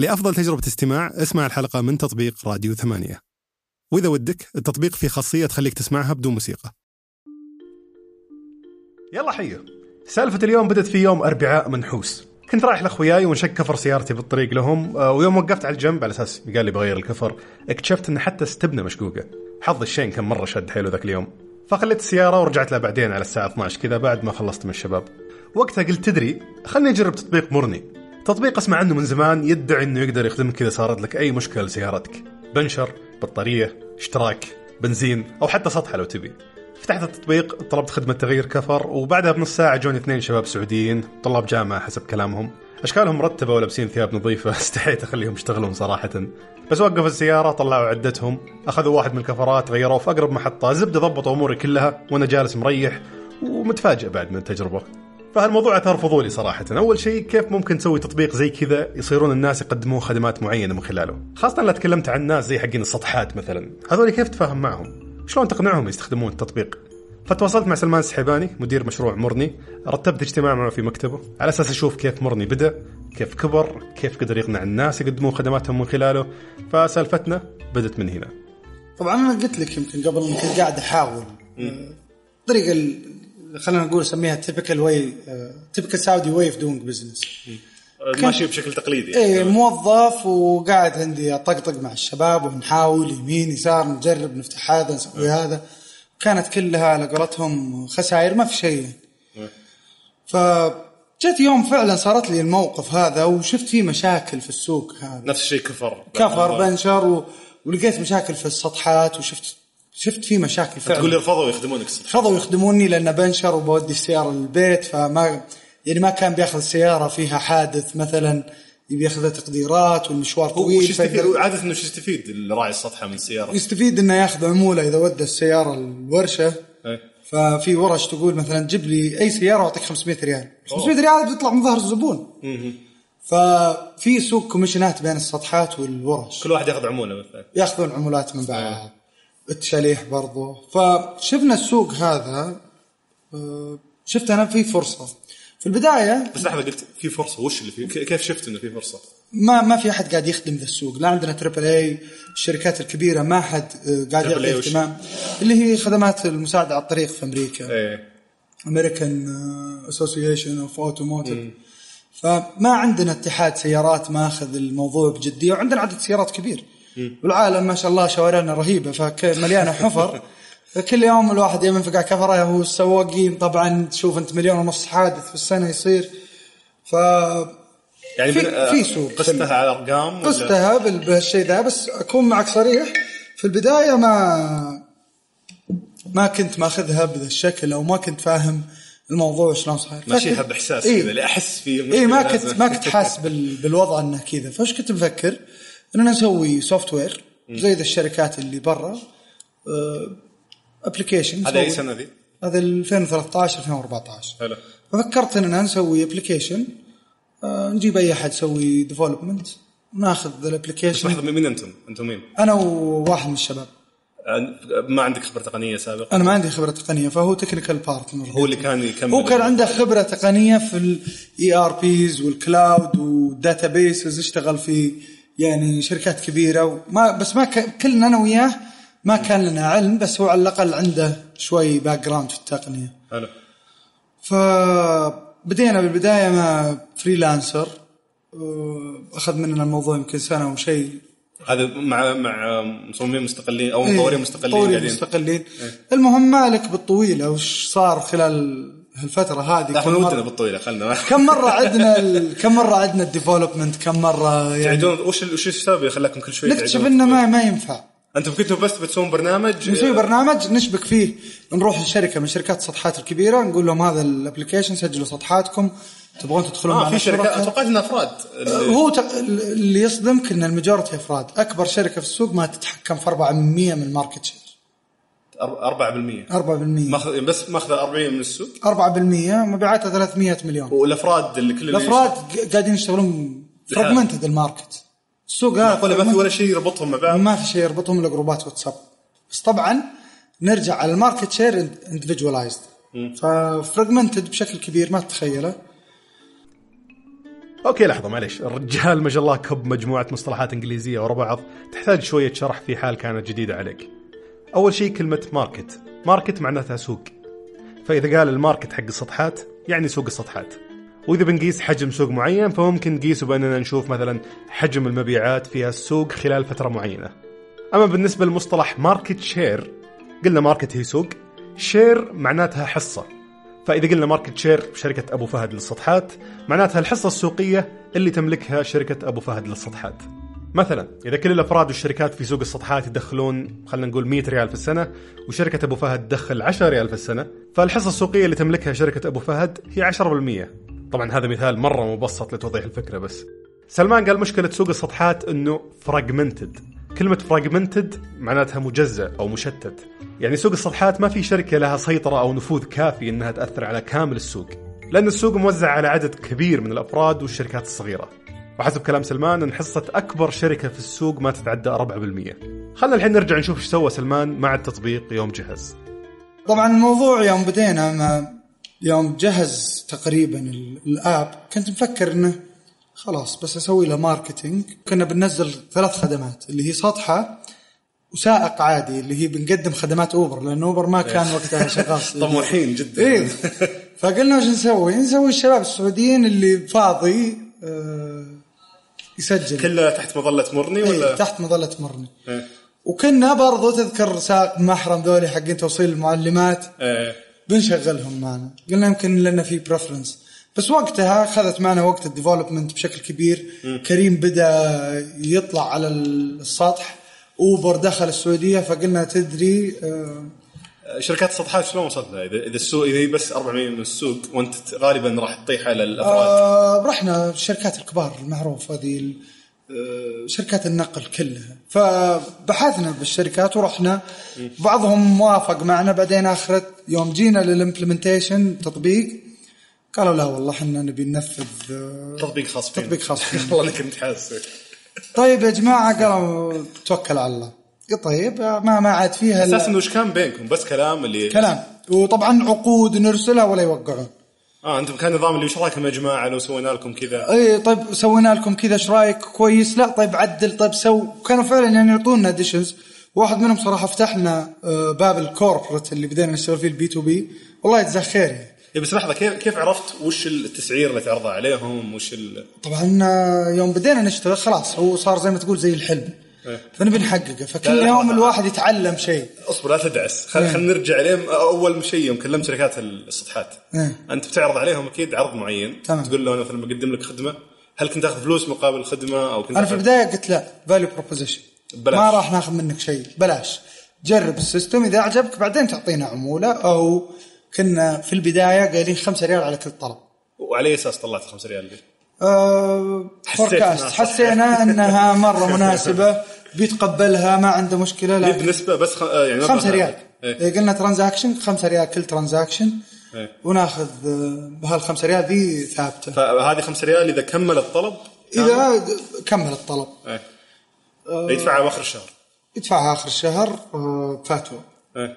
لأفضل تجربة استماع اسمع الحلقة من تطبيق راديو ثمانية. وإذا ودك التطبيق فيه خاصية تخليك تسمعها بدون موسيقى. يلا حيو سالفة اليوم بدت في يوم أربعاء منحوس. كنت رايح لأخوياي ونشك كفر سيارتي بالطريق لهم آه، ويوم وقفت على الجنب على أساس قال لي بغير الكفر. اكتشفت إن حتى استبنه مشقوقة. حظ الشين كان مرة شد حيله ذاك اليوم. فخليت السيارة ورجعت لها بعدين على الساعة 12 كذا بعد ما خلصت من الشباب. وقتها قلت تدري خلني أجرب تطبيق مرني. تطبيق اسمع عنه من زمان يدعي إنه يقدر يخدمك إذا صارت لك أي مشكلة لسيارتك. بنشر بطارية اشتراك بنزين أو حتى سطحة لو تبي. فتحت التطبيق طلبت خدمة تغيير كفر وبعدها بنص ساعة جوني اثنين شباب سعوديين طلاب جامعة حسب كلامهم. أشكالهم مرتبة ولابسين ثياب نظيفة. استحيت أخليهم يشتغلون صراحة. بس وقف السيارة طلعوا عدتهم. أخذوا واحد من الكفرات غيروه في أقرب محطة. زبدة ضبطوا أموري كلها وأنا جالس مريح ومتفاجئ بعد من التجربة. فهالموضوع أثار فضولي صراحة، أول شيء كيف ممكن تسوي تطبيق زي كذا يصيرون الناس يقدمون خدمات معينة من خلاله، خاصة لا تكلمت عن ناس زي حقين السطحات مثلا، هذول كيف تفاهم معهم؟ شلون تقنعهم يستخدمون التطبيق؟ فتواصلت مع سلمان السحيباني مدير مشروع مرني. رتبت اجتماع معه في مكتبه. على أساس أشوف كيف مرني بدأ كيف كبر كيف قدر يقنع الناس يقدمون خدماتهم من خلاله. فسالفتنا بدت من هنا. طبعا أنا قلت لك يمكن قبل كنت قاعد أحاول. الطريقة ال- خلينا نقول نسميها typical way typical Saudi way of doing business ماشي بشكل تقليدي. إيه موظف وقاعد عندي أطقطق مع الشباب ونحاول يمين يسار نجرب نفتح هذا نسوي هذا. كانت كلها على قولتهم خسائر ما في شيء. فجت يوم فعلا صارت لي الموقف هذا وشفت فيه مشاكل في السوق هذا. نفس الشيء كفر. كفر بنشر و... ولقيت مشاكل في السطحات وشفت شفت فيه مشاكل فعلا. تقول رفضوا يخدمونك رفضوا يخدموني لأن بنشر وبودي السيارة للبيت فما يعني ما كان بيأخذ سيارة فيها حادث مثلا يبي يأخذ تقديرات والمشوار طويل يستفيد؟ عادة إنه يستفيد؟ الراعي السطحة من السيارة؟ يستفيد إنه يأخذ عمولة إذا ودى السيارة الورشة. إيه. ففي ورش تقول مثلا جيب لي أي سيارة وأعطيك 500 ريال. 500 ريال بيطلع من ظهر الزبون. ففي سوق كوميشنات بين السطحات والورش. كل واحد يأخذ عمولة مثلا. يأخذون عمولات من بعض. التشاليح برضو. فشفنا السوق هذا آه، شفت أنا في فرصة. في البداية بس لحظة قلت في فرصة. وش اللي فيه؟ كيف شفت إنه في فرصة؟ ما ما في أحد قاعد يخدم ذا السوق. لا عندنا triple A الشركات الكبيرة ما حد آه، قاعد إيه يعطي؟ اهتمام. اللي هي خدمات المساعدة على الطريق في أمريكا. إيه. American association of automotive فما عندنا اتحاد سيارات ماخذ الموضوع بجدية وعندنا عدد سيارات كبير. والعالم ما شاء الله شوارعنا رهيبة فمليانه حفر فكل يوم الواحد يوم ينفقع له كفرة هو السواقين طبعا تشوف أنت مليون ونص حادث في السنة يصير ف يعني في- في سوق. قستها على ارقام قستها بال- بهالشيء ذا بس أكون معك صريح في البداية ما ما كنت ماخذها بهذا الشكل أو ما كنت فاهم الموضوع شلون صاير ماشيها بإحساس إيه. كذا اللي احس فيه اي ما كنت. ما كنت حاس بال- بالوضع إنه كذا فإيش كنت مفكر؟ اننا نسوي software زي ذا الشركات اللي برا application هذا اي سنه ذي؟ هذا 2013 2014 حلو ففكرت اننا نسوي application نجيب أي أحد يسوي development وناخذ بس ال application لحظه مين أنتم؟ أنتم مين؟ أنا وواحد من الشباب آه، ما عندك خبرة تقنية سابقة؟ أنا ما عندي خبرة تقنية فهو technical partner هو اللي كان يكمل هو كان عنده خبرة تقنية في ال ERPs وال cloud وال databases اشتغل في يعني شركات كبيرة وما بس ما ك... كلنا أنا وياه ما كان لنا علم بس هو على الأقل عنده شوي background في التقنية. حلو. فبدينا بالبداية مع freelancer أه، أخذ مننا الموضوع يمكن سنة وشيء هذا مع مع مصممين مستقلين أو إيه، مطورين مستقلين مطورين قاعدين. مستقلين. المهم مالك بالطويلة وش صار خلال الفترة هذه إحنا مرة- ودنا بالطويلة خلنا. كم مرة عدنا ال... كم مرة عدنا ال development كم مرة يعني تعيدون وش ال- وش السبب اللي خلاكم كل شوي نكتشف إنه ما؟ ما ينفع. أنتم كنتوا بس بتسوون برنامج؟ نسوي برنامج نشبك فيه. نروح لشركة من شركات السطحات الكبيرة نقول لهم هذا ال application سجلوا سطحاتكم تبغون تدخلون معنا في شركات شركة؟ توقعت إنها أفراد. هو ت... اللي يصدمك ان ال majority أفراد. أكبر شركة في السوق ما تتحكم في 4% من ال market share. 4% 4% ماخذ بس ماخذ 40 من السوق؟ 4% مبيعاتها 300 مليون. والأفراد اللي كل الأفراد قاعدين يشتغلون لحالهم. fragmented ال market. السوق ولا ما في هذا ولا شيء يربطهم مع بعض. ما في شيء يربطهم إلا جروبات واتساب. بس طبعا نرجع على ال market share individualized ف fragmented بشكل كبير ما تتخيله. أوكي لحظة معليش. الرجال ما شاء الله كب مجموعة مصطلحات إنجليزية ورا بعض. تحتاج شوية شرح في حال كانت جديدة عليك. أول شيء كلمة market، market معناتها سوق. فإذا قال ال market حق السطحات يعني سوق السطحات وإذا بنقيس حجم سوق معين فممكن نقيسه بأننا نشوف مثلا حجم المبيعات في السوق خلال فترة معينة. أما بالنسبة لمصطلح market share قلنا market هي سوق. share معناتها حصة. فإذا قلنا market share شركه أبو فهد للسطحات معناتها الحصة السوقية اللي تملكها شركة أبو فهد للسطحات مثلا إذا كل الأفراد والشركات في سوق السطحات يدخلون خلينا نقول 100 ريال في السنة وشركة أبو فهد تدخل 10 ريال في السنة فالحصة السوقية اللي تملكها شركة أبو فهد هي 10% طبعا هذا مثال مرة مبسط لتوضيح الفكرة بس. سلمان قال مشكلة سوق السطحات إنه fragmented كلمة fragmented معناتها مجزأ أو مشتت. يعني سوق السطحات ما في شركة لها سيطرة أو نفوذ كافي أنها تأثر على كامل السوق لأن السوق موزع على عدد كبير من الأفراد والشركات الصغيرة. وحسب كلام سلمان أن حصة أكبر شركة في السوق ما تتعدى 4% خلنا الحين نرجع نشوف إيش سوى سلمان مع التطبيق يوم جهز. طبعا الموضوع يوم بدينا ما يوم جهز تقريبا ال- ال app كنت مفكر إنه خلاص بس أسوي له marketing. كنا بننزل ثلاث خدمات اللي هي سطحة وسائق عادي اللي هي بنقدم خدمات أوبر لأن أوبر ما كان وقتها شغال. طموحين جدا. إيه. فقلنا وش نسوي؟ نسوي الشباب السعوديين اللي فاضي آه، يسجل. كلها تحت مظلة مرني إيه ولا؟ تحت مظلة مرني. إيه. وكنا برضو تذكر سائق محرم ذولي حقين توصيل المعلمات. إيه. بنشغلهم معنا. قلنا يمكن لنا في preference بس وقتها أخذت معنا وقت ال development بشكل كبير. كريم بدأ يطلع على السطح. أوبر دخل السعودية فقلنا تدري آه، شركات السطحات شلون وصلت لها؟ اذا إذا السوق إذا بس 4% من السوق وأنت غالبا راح تطيح على الأفراد. آه رحنا الشركات الكبار المعروفه هذه ال- آه، شركات النقل كلها. فبحثنا بالشركات ورحنا. بعضهم موافق معنا. بعدين اخرت يوم جينا للامبلمنتيشن تطبيق. قالوا لا والله إحنا نبي ننفذ آه، تطبيق خاص فينا. تطبيق خاص فينا. والله كنت حاسس. طيب يا جماعة قالوا توكل على الله. طيب ما ما عاد فيها إلا أساسا وش كان بينكم؟ بس كلام اللي كلام. وطبعا عقود نرسلها ولا يوقعون. آه أنتم كان نظام اللي وش رأيكم يا جماعة؟ لو سوينا لكم كذا. اي طيب سوينا لكم كذا إيش رأيك؟ كويس. لا طيب عدل. طيب so كانوا فعلا يعني يعطونا additions واحد منهم صراحة فتح لنا آه، باب ال corporate اللي بدينا نشتغل فيه ال B2B. والله يجزاه خير يعني. إيه بس لحظة كيف كيف عرفت وش التسعير اللي تعرضه عليهم؟ وش ال... طبعا آه، يوم بدينا نشتغل خلاص هو صار زي ما تقول زي الحلم. إيه. فنبي نحققه فكل لا، لا، يوم لا. الواحد يتعلم شيء اصبر لا تدعس خل إيه. خلينا نرجع عليهم أول شيء يوم كلمت شركات السطحات إيه. أنت بتعرض عليهم أكيد عرض معين تمام. تقول له أنا مثلا بقدم لك خدمة هل كنت تأخذ فلوس مقابل الخدمه أو كنت أنا في البداية قلت لا value proposition ببلاش. ما راح ناخذ منك شيء بلاش جرب ال system إذا عجبك بعدين تعطينا عمولة أو كنا في البداية قايلين 5 ريال على كل طلب وعلى أي أساس طلعت 5 ريال دي؟ آه، forecast صح. حسينا أنها مرة مناسبة. بيتقبلها ما عنده مشكلة لكن بنسبه بس خ... آه، يعني 5 ريال. إيه. إيه، قلنا transaction 5 ريال كل transaction. إيه. وناخذ آه، بهال 5 ريال ذي ثابتة. فهذه 5 ريال إذا كمل الطلب؟ إذا كمل الطلب. إيه. يدفعها باخر الشهر. يدفعها آخر الشهر آه، فاتورة إيه.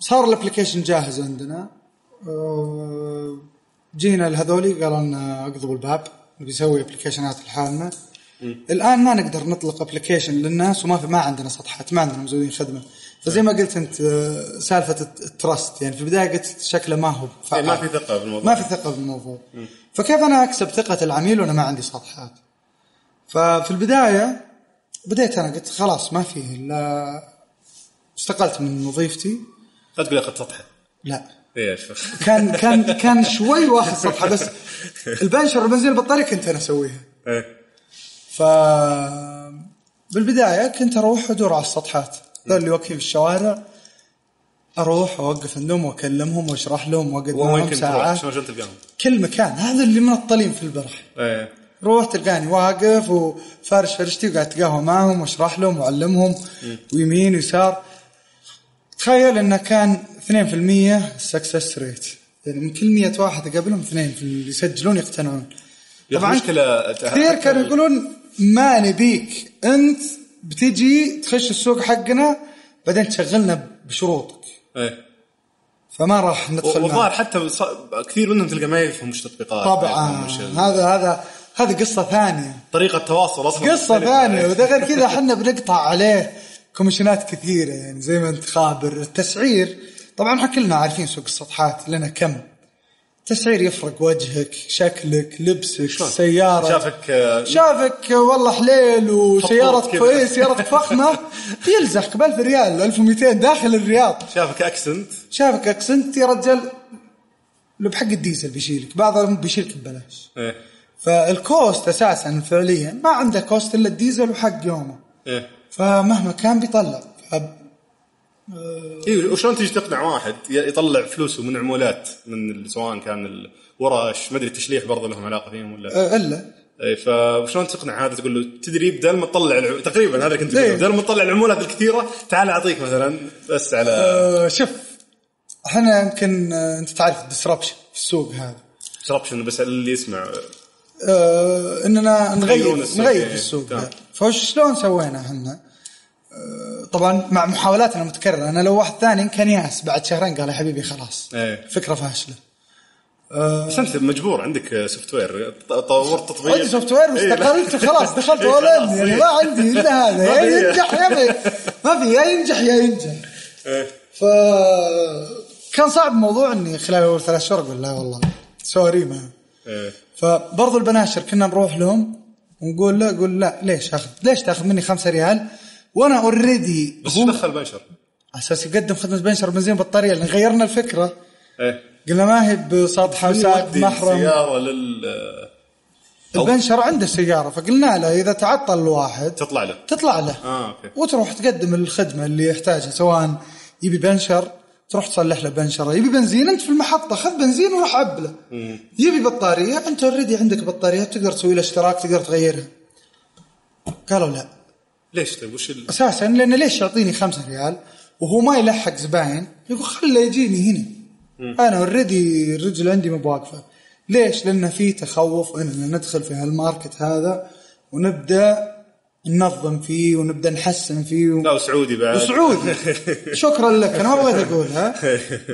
صار ال application جاهز عندنا. آه، جينا لهذولي قالوا لنا اقضبوا الباب نبي نسوي application ات لحالنا. الآن ما نقدر نطلق application للناس وما في ما عندنا سطحات ما عندنا مزودين خدمة. فزي ما قلت أنت آه، سالفة الت- ال trust يعني في البداية قلت شكله ما هو إيه، فعال. ما في ثقة بالموضوع. ما في ثقة بالموضوع. فكيف أنا أكسب ثقة العميل وأنا ما عندي سطحات ففي البداية بديت أنا قلت خلاص ما في الا استقلت من وظيفتي. لا تقول اخذت سطحه لا. كان كان كان شوي واخذ سطحه بس البنشر البنزين البطارية كنت أنا أسويها. إيه. ف بالبداية كنت أروح أدور على السطحات. ذول اللي واقفين في الشوارع أروح أوقف عندهم وأكلمهم وأشرح لهم وأقعد معهم؟ ساعات؟ كل مكان. هذا اللي منطلين في البرح. إيه. روح تلقاني واقف وفارش فرشتي وقاعد اتقهوى معهم وأشرح لهم وأعلمهم ويمين ويسار. تخيل إنه كان 2% سكسس ريت يعني من كل 100 واحد اقابلهم اثنين في اللي يسجلون يقتنعون. طبعا كثير كانوا يقولون ما نبيك. أنت بتجي تخش السوق حقنا بعدين تشغلنا بشروطك. إيه. فما راح ندخل والظاهر. حتى كثير منهم تلقى ما يفهم وش تطبيقات طبعا. هذا هذا هذه قصة ثانية. طريقة التواصل أصلا قصة. ثانية. وده غير كذا إحنا بنقطع عليه كوميشنات كثيرة. يعني زي ما أنت خابر. التسعير طبعا إحنا كلنا عارفين سوق السطحات لنا كم. التسعير يفرق وجهك شكلك لبسك؟ السياره شافك آه، شافك والله حليل وسيارتك. إيه سيارتك فخمة. يلزقك ب 1000 ريال 1200 داخل الرياض. شافك أكسنت. شافك أكسنت يا رجال لو بحق الديزل بيشيلك بعضهم بيشيلك ببلاش. إيه. فال cost أساسا فعليا ما عنده cost إلا الديزل وحق يومه. إيه. فمهما كان بيطلع. أيوه وشلون تجي تقنع واحد يطلع فلوسه من عمولات من سواء كان الورش ما أدري التشليح برضه لهم علاقة فيهم ولا آه، ألا اي فشلون تقنع هذا تقول له تدري بدل ما تطلع الع... تقريبا هذا اللي كنت إيه. تقول بدل ما تطلع العمولات الكثيرة تعال أعطيك مثلا بس على آه، شوف إحنا يمكن آه، أنت تعرف ال disruption في السوق هذا disruption بس اللي يسمع إننا نغير السوق، نغير إيه، في السوق تمام. هذا. فوش شلون سوينا إحنا؟ طبعا مع محاولاتنا متكررة. أنا لو واحد ثاني كان يأس بعد شهرين قال يا حبيبي خلاص. إيه. فكرة فاشلة. بس أنت مجبور عندك software طورت تطبيق. عندي software واستقلت وخلاص دخلت إيه، اول يعني إيه. ما عندي إلا هذا. يا ينجح يا ما في يا ينجح يا ينجح. إيه. ف كان صعب الموضوع إني خلال أول ثلاث شهور أقول لا والله. sorry ما. فبرضو البناشر كنا نروح لهم ونقول لا قول لا ليش؟ أخذ ليش تأخذ مني خمسة ريال؟ وأنا already بس إيش دخل بنشر؟ أساس يقدم خدمة بنشر بنزين بطارية لأن غيرنا الفكرة. إيه. قلنا ما هي بسطحه وسائق محرم. السياره لل البنشر عنده سيارة فقلنا له إذا تعطل الواحد تطلع له. تطلع له. آه أوكي. وتروح تقدم الخدمة اللي يحتاجها سواء يبي بنشر تروح تصلح له بنشرة. يبي بنزين أنت في المحطة خذ بنزين وروح عب له يبي بطارية أنت already عندك بطارية تقدر تسوي له اشتراك تقدر تغيرها قالوا لا. ليش طيب؟ وش ال... أساسا لأنه ليش يعطيني خمسة ريال وهو ما يلحق زباين؟ يقول خله يجيني هنا. أنا already الرجل عندي ما بواقفة. ليش؟ لأن في تخوف إننا ندخل في هال market هذا ونبدأ ننظم فيه ونبدأ نحسن فيه و... لا وسعودي بعد. وسعودي. شكرا لك أنا ما بغيت أقولها.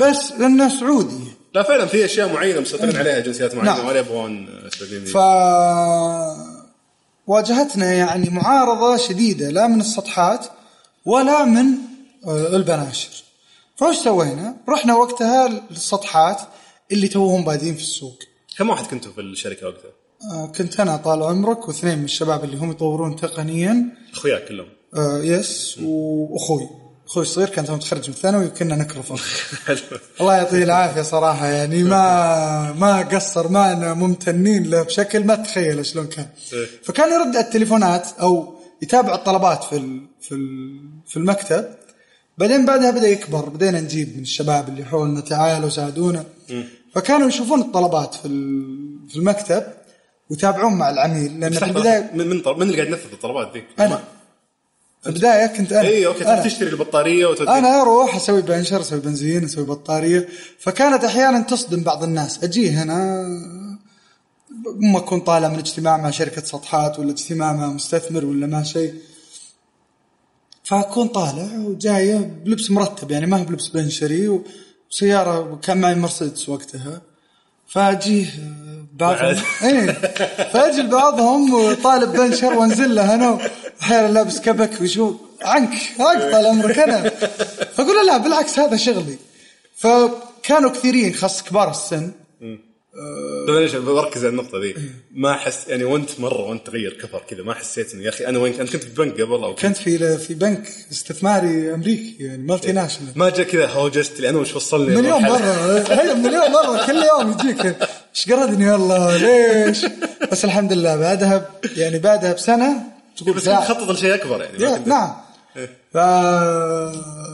بس لأنه سعودي. لا فعلا في أشياء معينة مسيطرين عليها جنسيات معينة نعم. ولا يبغون سعوديين ف واجهتنا يعني معارضة شديدة لا من السطحات ولا من آه، البناشر. فوش سوينا؟ رحنا وقتها للسطحات اللي توهم بادين في السوق. كم واحد كنتوا في الشركة وقتها؟ آه، كنت أنا طال عمرك واثنين من الشباب اللي هم يطورون تقنيا. أخوياك كلهم. آه، yes وأخوي. أخوي الصغير كان تو متخرج من الثانوي وكنا نكرفه الله يعطيه العافية صراحة يعني ما ما قصر معنا ممتنين له بشكل ما تتخيل شلون كان. إيه. فكان يرد على التليفونات أو يتابع الطلبات في ال في ال في المكتب. بعدين بعدها بدأ يكبر بدينا نجيب من الشباب اللي حولنا تعالوا ساعدونا. فكانوا يشوفون الطلبات في في المكتب ويتابعون مع العميل لأن في البداية من من, اللي قاعد ينفذ الطلبات ذي؟ أنا. البداية كنت أنا. اي أوكي أنا. تشتري البطارية وتودي أنا أروح أسوي بنشر أسوي بنزين أسوي بطارية. فكانت أحيانا تصدم بعض الناس. أجي هنا ما أكون طالع من اجتماع مع شركة سطحات ولا اجتماع مع مستثمر ولا مع شيء. فأكون طالع وجايه بلبس مرتب يعني ما هو بلبس بنشري وسيارة كان معي مرسيدس وقتها. فاجيه بعضهم. إيه. فأجي لبعضهم طالب بنشر وأنزل له أنا. أحيانا لابس كبك وشو؟ عنك عنك طال عمرك أنا. فأقول لا بالعكس هذا شغلي. فكانوا كثيرين خاص كبار السن. طيب ليش بركز على النقطة ذي. ما احس يعني وانت مرة وانت تغير كفر كذا ما حسيت إنه يا أخي أنا وين انت كنت في بنك قبل أو كنت؟ في في بنك استثماري أمريكي يعني مالتي ناشونال ما جاء كذا هوجست لي أنا وش وصلني مليون؟ مرة. هي مليون مرة كل يوم يجيك. إيش قردني والله؟ ليش؟ بس الحمد لله بعدها يعني بعدها بسنة تقول بس تخطط لشيء أكبر يعني كنت- نعم. ف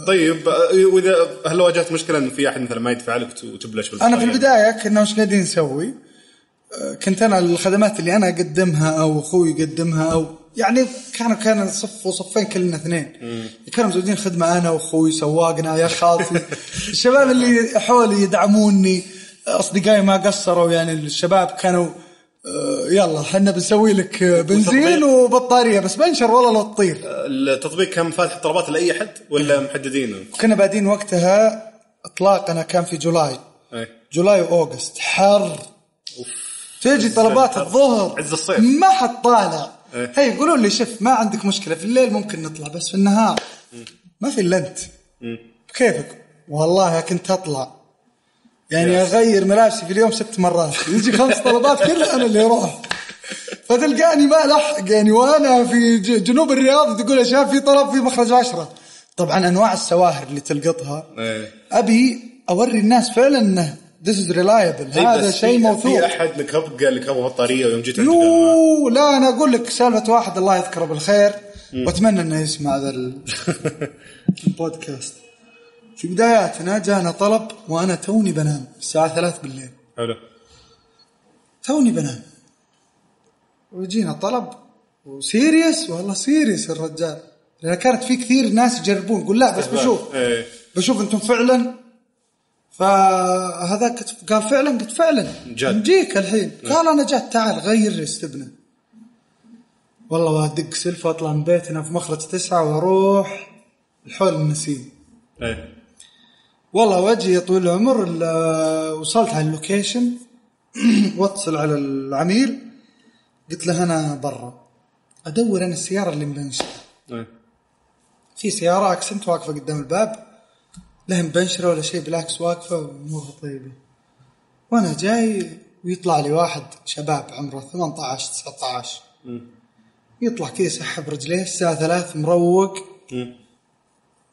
طيب واذا هل واجهت مشكلة إن في أحد مثلا ما يدفع لك وتبلش أنا في البداية كنا وش قاعدين نسوي؟ آه، كنت أنا الخدمات اللي أنا أقدمها أو أخوي يقدمها أو يعني كانوا كان صف وصفين كلنا اثنين. كانوا مزودين خدمة أنا وأخوي سواقنا يا خالتي. الشباب اللي حولي يدعموني أصدقائي ما قصروا يعني الشباب كانوا يلا حنا بنسوي لك آه، بنزين. وبطارية بس بنشر والله لو تطير. التطبيق كان فاتح طلبات لأي أحد ولا محددين؟ كنا بادين وقتها اطلاقنا كان في جولاي. إيه. جولاي وأوغست. حر. تيجي طلبات الظهر. عز الصيف. ما حد طالع. إيه. هي يقولوا لي شوف ما عندك مشكلة في الليل ممكن نطلع بس في النهار. ما في إلا أنت. كيفك والله كنت أطلع. يعني أغير ملابسي في اليوم ست مرات. يجي خمس طلبات كلها أنا اللي أروح. فتلقاني ما لحق. يعني وأنا في جنوب الرياض تقول يا شباب في طلب في مخرج عشرة. طبعا أنواع السواهر اللي تلقطها. إيه. أبي أوري الناس فعلا إنه is reliable. إيه، هذا شيء موثوق. في أحد نكب قال لك أبغى بطاريه ويوم جيت يو لا أنا أقول لك سالفة واحد الله يذكره بالخير. وأتمنى إنه يسمع ذا ال- البودكاست. في بداياتنا جانا طلب وأنا توني بنام الساعة 3 بالليل. حلو. توني بنام. ويجينا طلب وسيريس والله سيريس الرجال. لأن كانت في كثير ناس يجربون. يقول لا بس بشوف. إيه. بشوف أنتم فعلا. فهذاك قال فعلا قلت فعلا. جد. نجيك الحين. قال أنا جات تعال غير لي استبنى والله ادق سلفة واطلع من بيتنا في مخرج تسعة وأروح الحول النسيم. إيه. والله وجهي طويل العمر ال- وصلت على ال location واتصل على العميل قلت له أنا برا أدور أنا السيارة اللي مبنشرة إيه. في سيارة أكسنت واقفة قدام الباب لا مبنشرة ولا شيء بالعكس واقفة وامورها طيبة وأنا جاي ويطلع لي واحد شباب عمره 18 19 يطلع كذا يسحب رجليه الساعة 3 مروق مم.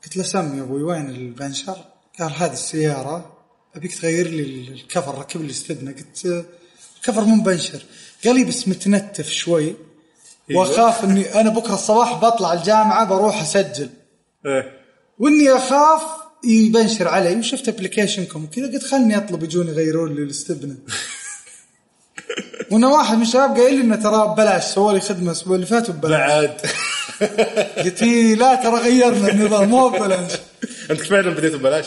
قلت له سم يا أبوي وين البنشر؟ قال هذه السيارة أبيك تغير لي الكفر ركب لي استبنى قلت الكفر مو مبنشر. قال لي بس متنتف شوي. وأخاف إني أنا بكرة الصباح بطلع الجامعة بروح أسجل. إيه. وإني أخاف يبنشر علي. وشفت application كم وكذا قلت خلني أطلب يجون يغيرون لي الاستبنى وأنا واحد من الشباب قايل لي إنه ترى ببلاش سووا لي خدمة الأسبوع اللي فات وببلاش. بعد. قلت إيه لا ترى غيرنا النظام مو ببلاش. أنت فعلا بديت ببلاش؟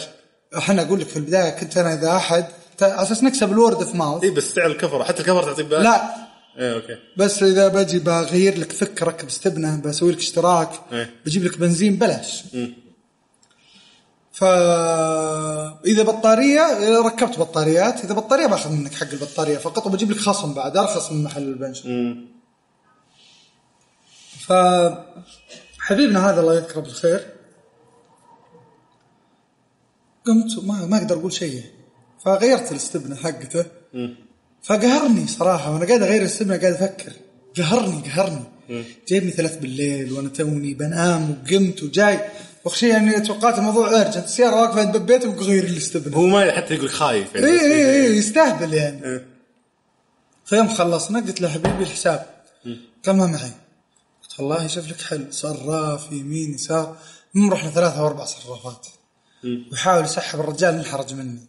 إحنا أقول لك في البداية كنت أنا إذا أحد على أساس نكسب ال word of mouth. إي بس سعر الكفر حتى الكفر تعطيه ببلاش لا. إيه أوكي. بس إذا بجي بغير لك فك ركب استبنه بسوي لك اشتراك إيه. بجيب لك بنزين بلاش. مم. فاذا بطارية إذا ركبت بطاريات إذا بطارية باخذ منك حق البطارية فقط وبجيب لك خصم بعد. أرخص من محل البنشر مم. ف حبيبنا هذا الله يذكره بالخير. قمت ما ما أقدر أقول شيء. فغيرت الاستبنه حقته. فقهرني صراحة وأنا قاعد أغير الاستبنه قاعد أفكر. قهرني قهرني. جايبني ثلاث بالليل وأنا توني بنام وقمت وجاي. وأخشى يعني توقعت الموضوع ارجنت السيارة واقفة عند بيتي وغير الاستبنه هو ما حتى يقول خايف يعني. اي اي إيه. اي يستهبل يعني. إيه. فيوم خلصنا قلت له حبيبي الحساب. قال ما معي. قلت والله شوف لك حل. صراف يمين يسار. رحنا ثلاثة أو أربع صرافات. ويحاول يسحب الرجال انحرج مني.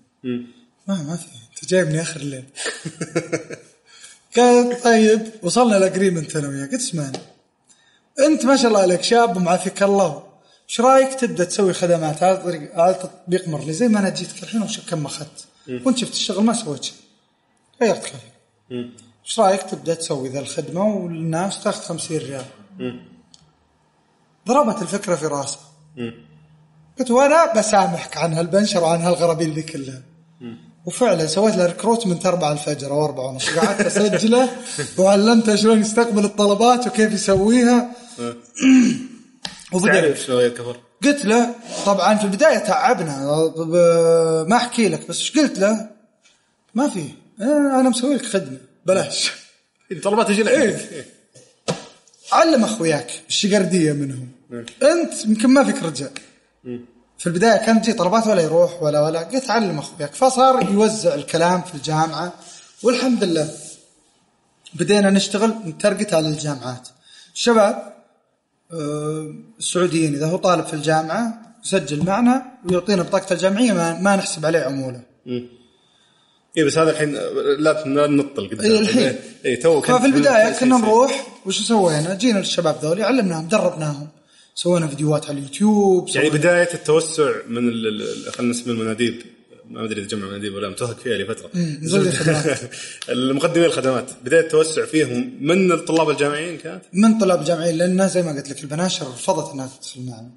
ما ما في. انت جايبني آخر الليل. قال طيب وصلنا الاجريمنت أنا وياه قلت اسمعني أنت ما شاء الله عليك شاب ومعافيك الله. إيش رأيك تبدأ تسوي خدمات؟ على طريق على تطبيق مرلي. زي ما أنا جيتك الحين وش كم أخذت؟ وأنت شفت الشغل ما سويت شيء. غيرت كلامي. إيش رأيك تبدأ تسوي ذا الخدمة والناس تاخذ 50 ريال؟ ضربت الفكرة في راسه. قلت وأنا بسامحك عن هالبنشر وعن هالغرابيل ذي كلها. وفعلا سويت له recruitment 4 الفجر أو 4 ونص. قعدت أسجله وعلمته شلون يستقبل الطلبات وكيف يسويها. وبدأ تعرف شلون غير كفر قلت له طبعا في البداية تعبنا. ما أحكي لك بس إيش قلت له؟ ما في. آه، أنا مسوي لك خدمة. بلاش. الطلبات تجي لك. إيه. علم أخوياك الشقردية منهم. أنت يمكن ما فيك رجال. في البداية كانت تجي طلبات ولا يروح ولا ولا قلت علم اخوياك فصار يوزع الكلام في الجامعة والحمد لله. بدينا نشتغل نترقت على الجامعات. الشباب آه، السعوديين إذا هو طالب في الجامعة يسجل معنا ويعطينا بطاقته الجامعية ما, ما نحسب عليه عمولة. اي بس هذا الحين لا نطل قدام. إيه، الحين. اي تو ففي البداية كنا. نروح وش سوينا؟ جينا للشباب ذولي علمناهم دربناهم. سوينا فيديوهات على اليوتيوب يعني بداية التوسع من خلينا نسميه المناديب. ما أدري إذا جمع مناديب ولا متوهق فيها لفتره الخدمات. المقدمين الخدمات. بداية التوسع فيهم من الطلاب الجامعيين كانت؟ من طلاب جامعيين لأن زي ما قلت لك البناشر رفضت انها تدخل معنا.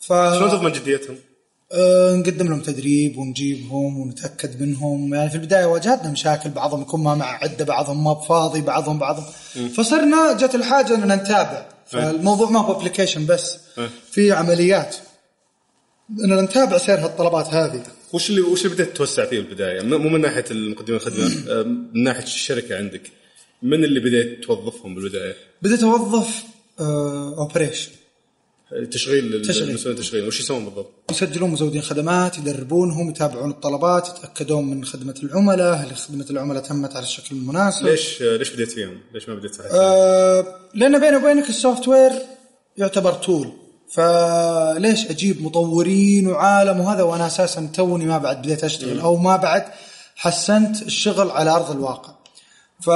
ف شلون تضمن جديتهم؟ أه نقدم لهم تدريب ونجيبهم ونتأكد منهم. يعني في البداية واجهتنا مشاكل بعضهم يكون ما مع عدة بعضهم ما بفاضي بعضهم بعضهم. فصرنا جت الحاجة إننا نتابع. فالموضوع ما هو ابلكيشن بس. في عمليات. اننا نتابع سير هالطلبات هذه. وش اللي وش اللي بدأت تتوسع فيه بالبداية؟ مو من ناحية المقدمين الخدمه آه، من ناحية الشركة عندك. من اللي بديت توظفهم بالبداية؟ بديت أوظف operation تشغيل تشغيل. مسؤولين التشغيل وش يسوون بالضبط؟ يسجلون مزودين خدمات يدربونهم يتابعون الطلبات يتأكدون من خدمة العملاء هل خدمة العملاء تمت على الشكل المناسب ليش ليش بديت فيهم؟ ليش ما بديت؟ آه لأن بيني وبينك ال software يعتبر tool فليش أجيب مطورين وعالم وهذا وأنا أساسا توني ما بعد بديت أشتغل أو ما بعد حسنت الشغل على أرض الواقع ف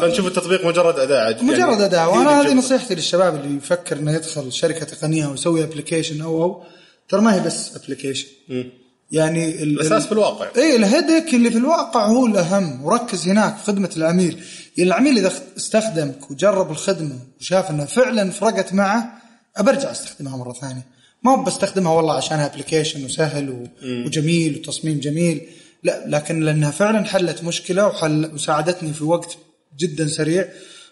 فنشوف التطبيق مجرد أداة عاد مجرد أداة. وأنا هذه. نصيحتي للشباب اللي يفكر إنه يدخل شركة تقنية ويسوي application أو أو ترى ما هي بس application يعني ال- الأساس في الواقع. اي الهدك اللي في الواقع هو الأهم. وركز هناك في خدمة العميل. يعني العميل إذا استخدمك وجرب الخدمة وشاف إنها فعلا فرقت معه برجع أستخدمها مرة ثانية. ما بستخدمها والله عشانها application وسهل و... وجميل وتصميم جميل. لا لكن لأنها فعلا حلت مشكلة وحل وساعدتني في وقت جدا سريع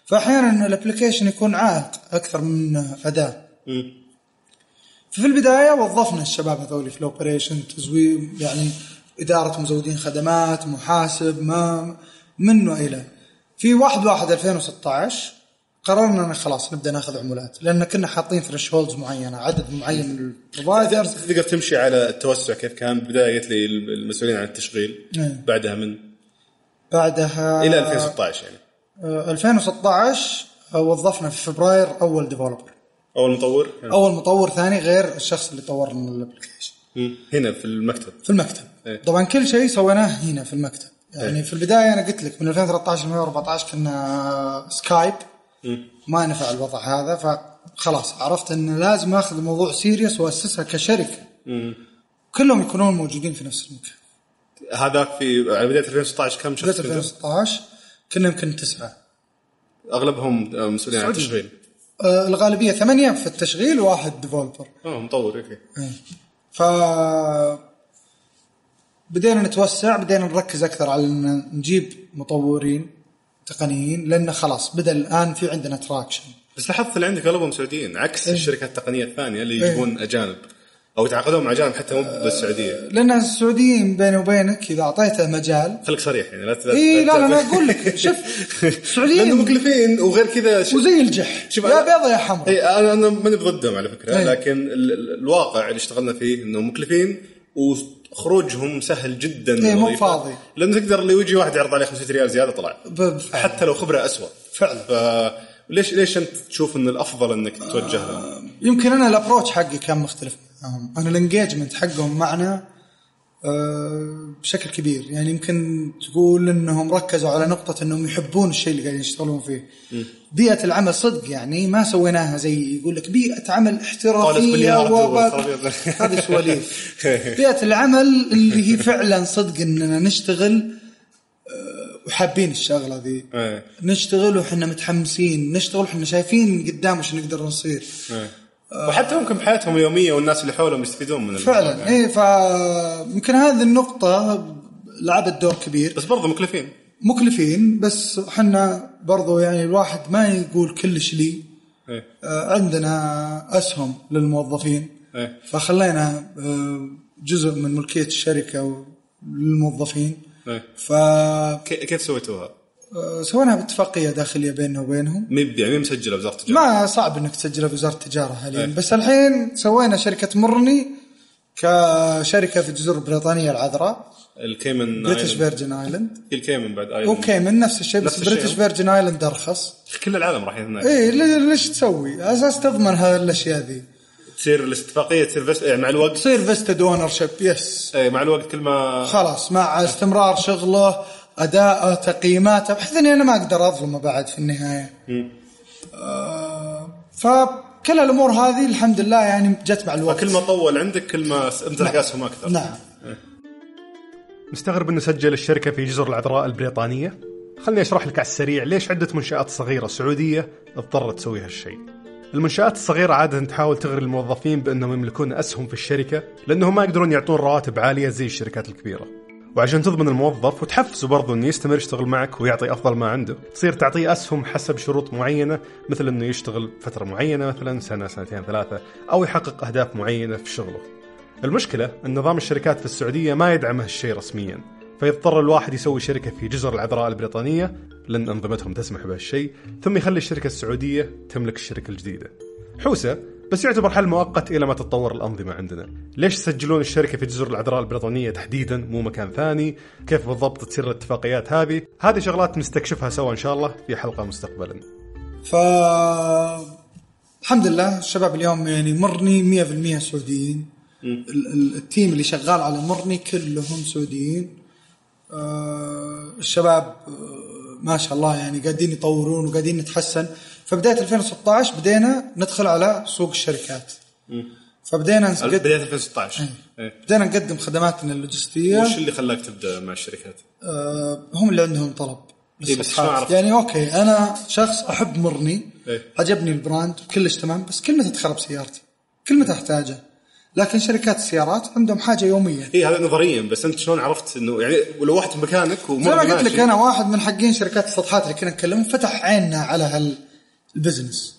فاحيانا ال application يكون عائق أكثر من أداة. ففي البداية وظفنا الشباب هذول في ال operation تزوير يعني إدارة مزودين خدمات محاسب ما منه إلى في 1 1 2016 قررنا إن خلاص نبدأ ناخذ عمولات لأن كنا حاطين thresholds معينة عدد معين من ال providers تقدر تمشي على التوسع كيف كان؟ بداية قلت لي المسؤولين عن التشغيل. نعم. بعدها من؟ بعدها إلى 2016 يعني. آه، 2016 آه، وظفنا في فبراير أول developer أول مطور؟ كان- أول مطور ثاني غير الشخص اللي طور لنا ال application. هنا في المكتب. في المكتب. إيه. طبعا كل شيء سويناه هنا في المكتب. يعني في البداية أنا قلت لك من 2013 ل 2014 كنا سكايب ما نفع الوضع هذا فخلاص عرفت إن لازم آخذ الموضوع serious وأسسها كشركة. كلهم يكونون موجودين في نفس المكان. هذاك في على بدايه 2016 كم شخص بداية كنتوا؟ 2016 كنا يمكن تسعة. أغلبهم مسؤولين عن. التشغيل. آه، الغالبية ثمانية في التشغيل وواحد developer أه مطور okay. ف بدينا نتوسع بدينا نركز أكثر على إن نجيب مطورين. تقنيين لأن خلاص بدأ الآن في عندنا تراكشن بس لاحظت اللي عندك اغلبهم سعوديين عكس إيه. الشركات التقنية الثانية اللي يجيبون أجانب أو يتعاقدون مع أجانب حتى مو بالسعوديه لأن السعوديين بيني وبينك إذا أعطيته مجال خليك صريح يعني لا اي لا لا أنا أقول لك شوف السعوديين مكلفين وغير كذا. وزي الجح شوف يا بيضة يا حمراء اي أنا أنا ماني بضدهم على فكرة إيه. لكن ال- ال- الواقع اللي اشتغلنا فيه إنه مكلفين وخروجهم سهل جدا إيه، مو. فاضي. لأنه تقدر اللي يجي واحد يعرض عليه 500 ريال زيادة طلع حتى لو خبرة اسوء فعلا. فليش ليش أنت تشوف إن الأفضل إنك تتوجه لهم؟ يمكن أنا ال approach حقي كان مختلف معهم أنا ال engagement حقهم معنا آه، بشكل كبير يعني يمكن تقول إنهم ركزوا على نقطة إنهم يحبون الشيء اللي قاعدين يشتغلون فيه. بيئة العمل صدق يعني ما سويناها زي يقول لك بيئة عمل والخرابيط. هذه سواليف. بيئة العمل اللي هي فعلا صدق إننا نشتغل آه، وحابين الشغلة ذي. إيه. نشتغل وحنا متحمسين، نشتغل وحنا شايفين قدام وش نقدر نصير. وحتى ممكن بحياتهم اليومية والناس اللي حولهم يستفيدون من فعلا يعني. إيه فيمكن هذه النقطة لعبت دور كبير بس برضه مكلفين مكلفين بس إحنا برضو يعني الواحد ما يقول كلش لي إيه. آه، عندنا أسهم للموظفين إيه. فخلينا آه، جزء من ملكية الشركة للموظفين إيه. فسويناها كي- كيف سويتوها؟ باتفاقية داخلية بيننا وبينهم. مي يعني مسجله وزاره التجاره ما صعب إنك تسجلها في وزاره التجاره حاليا. إيه. بس الحين سوينا شركة مرني كشركة في الجزر البريطانيه العذراء. ال Cayman British. Virgin Island ال Cayman بعد Island و Cayman نفس الشيء بس. British Virgin Island أرخص. كل العالم راح هناك لي- ليش تسوي؟ على أساس تضمن هذه الأشياء ذي. تصير الاتفاقيه تصير بس يعني مع الوقت. تصير vested ownership yes اي مع الوقت كل ما خلاص مع استمرار شغله اداءه تقييماته بحيث إني أنا ما أقدر أظلمه بعد في النهاية. آه فكل الأمور هذه الحمد لله يعني جت مع الوقت. كل ما طول عندك كل ما امتلك اسهم أكثر نعم مستغرب إنه سجل الشركة في جزر العذراء البريطانية؟ خلني أشرح لك على السريع ليش عدة منشآت صغيرة سعودية اضطرت تسوي هالشيء. المنشآت الصغيرة عادة تحاول تغري الموظفين بأنهم يملكون أسهم في الشركة لأنهم ما يقدرون يعطون رواتب عالية زي الشركات الكبيرة وعشان تضمن الموظف وتحفزه برضه إنه يستمر يشتغل معك ويعطي أفضل ما عنده، تصير تعطيه أسهم حسب شروط معينة مثل إنه يشتغل فترة معينة مثلا سنة سنتين ثلاثة أو يحقق أهداف معينة في شغله. المشكلة إن نظام الشركات في السعودية ما يدعم هالشيء رسميا، فيضطر الواحد يسوي شركة في جزر العذراء البريطانية لأن أنظمتهم تسمح بهالشيء، ثم يخلي الشركة السعودية تملك الشركة الجديدة. حوسة بس يعتبر حل مؤقت إلى ما تتطور الأنظمة عندنا. ليش يسجلون الشركة في جزر العذراء البريطانية تحديدا مو مكان ثاني؟ كيف بالضبط تصير الاتفاقيات هذه؟ هذه شغلات نستكشفها سوا إن شاء الله في حلقة مستقبلا. ف الحمد لله الشباب اليوم يعني مرني 100% سعوديين ال- ال- التيم اللي شغال على مرني كلهم سعوديين آه، الشباب آه، ما شاء الله يعني قاعدين يطورون وقاعدين نتحسن فبداية 2016 بدينا ندخل على سوق الشركات. فبدينا نقدم بداية 2016 إيه. بدينا نقدم خدماتنا اللوجستية. وش اللي خلاك تبدأ مع الشركات؟ آه، هم اللي عندهم طلب. إيه، بس؟ يعني okay أنا شخص أحب مرني إيه. عجبني ال brand وكلش تمام بس كل متى تخرب سيارتي. كل متى احتاجه لكن شركات السيارات عندهم حاجة يومية. اي هذا نظريا بس أنت شلون عرفت إنه يعني لو واحد مكانك زي ومر ما قلت لك أنا واحد من حقين شركات السطحات اللي كنا نتكلم فتح عيننا على هال ال business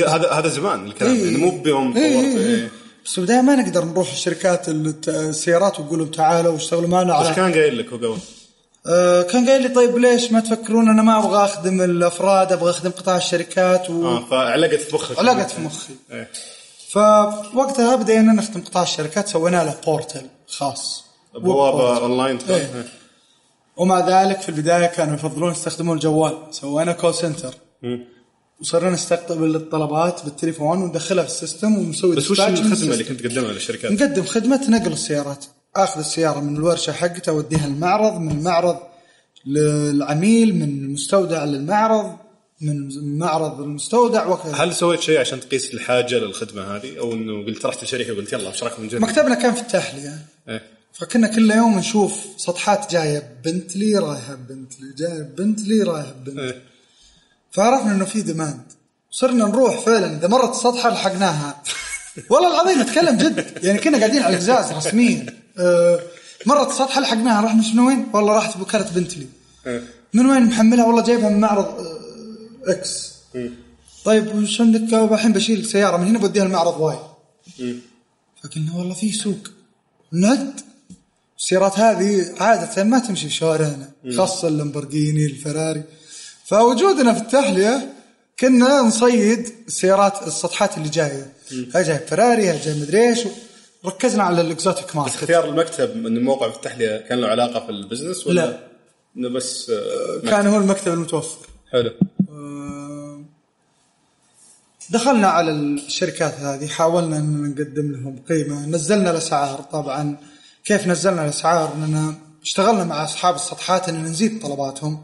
هذا هذا زمان الكلام إيه. يعني مو بيوم طورت إيه إيه. إيه. بس البداية ما نقدر نروح الشركات السيارات ونقول لهم تعالوا واشتغلوا معنا على كان قايل لك هو قبل آه كان قايل لي طيب ليش ما تفكرون أنا ما أبغى أخدم الأفراد أبغى أخدم قطاع الشركات و... آه فعلقت في مخك علقت في مخي إيه. فوقتها بدينا نخدم قطاع الشركات سوينا له portal خاص بوابة اونلاين إيه. إيه. ومع ذلك في البداية كانوا يفضلون يستخدمون الجوال سوينا call center وصرنا نستقبل الطلبات بالتليفون وندخلها في ال system ونسوي بس وش الخدمة اللي. كنت تقدمها للشركات؟ نقدم خدمة نقل السيارات آخذ السيارة من الورشة حقته أوديها المعرض من المعرض للعميل من المستودع للمعرض من المعرض للمستودع وكذا هل سويت شيء عشان تقيس الحاجة للخدمة هذه أو إنه قلت رحت الشركة وقلت يلا إيش رأيكم نجرب؟ مكتبنا كان في التحلية إيه. فكنا كل يوم نشوف سطحات جاية بنتلي رايحة بنتلي جاية بنتلي رايحة بنتلي إيه. فعرفنا إنه في demand صرنا نروح فعلا. إذا مرت السطحة لحقناها. والله العظيم اتكلم جد. يعني كنا قاعدين على الازاز رسميا. آه، مرت السطحة لحقناها. رحنا شنو وين؟ والله راحت بكرة بنتلي. إيه. من وين محملها؟ والله جايبها من معرض X طيب وش عندك الحين بشيل سيارة من هنا بوديها المعرض واي. فقلنا والله في سوق. نعد السيارات هذه عادة ما تمشي في شوارعنا خاصة اللامبورجيني الفراري. فوجودنا في التحلية كنا نصيد السيارات السطحات اللي جاية هاي جاي فراري هاي جاي مدري إيش. ركزنا على ال exotic بس market اختيار المكتب من الموقع في التحلية كان له علاقة في البزنس ولا؟ لا. إنه بس آه، كان هو المكتب المتوفر. حلو. آه، دخلنا على الشركات هذه حاولنا إن نقدم لهم قيمة. نزلنا الأسعار طبعا. كيف نزلنا الأسعار؟ إننا اشتغلنا مع أصحاب السطحات ان نزيد طلباتهم.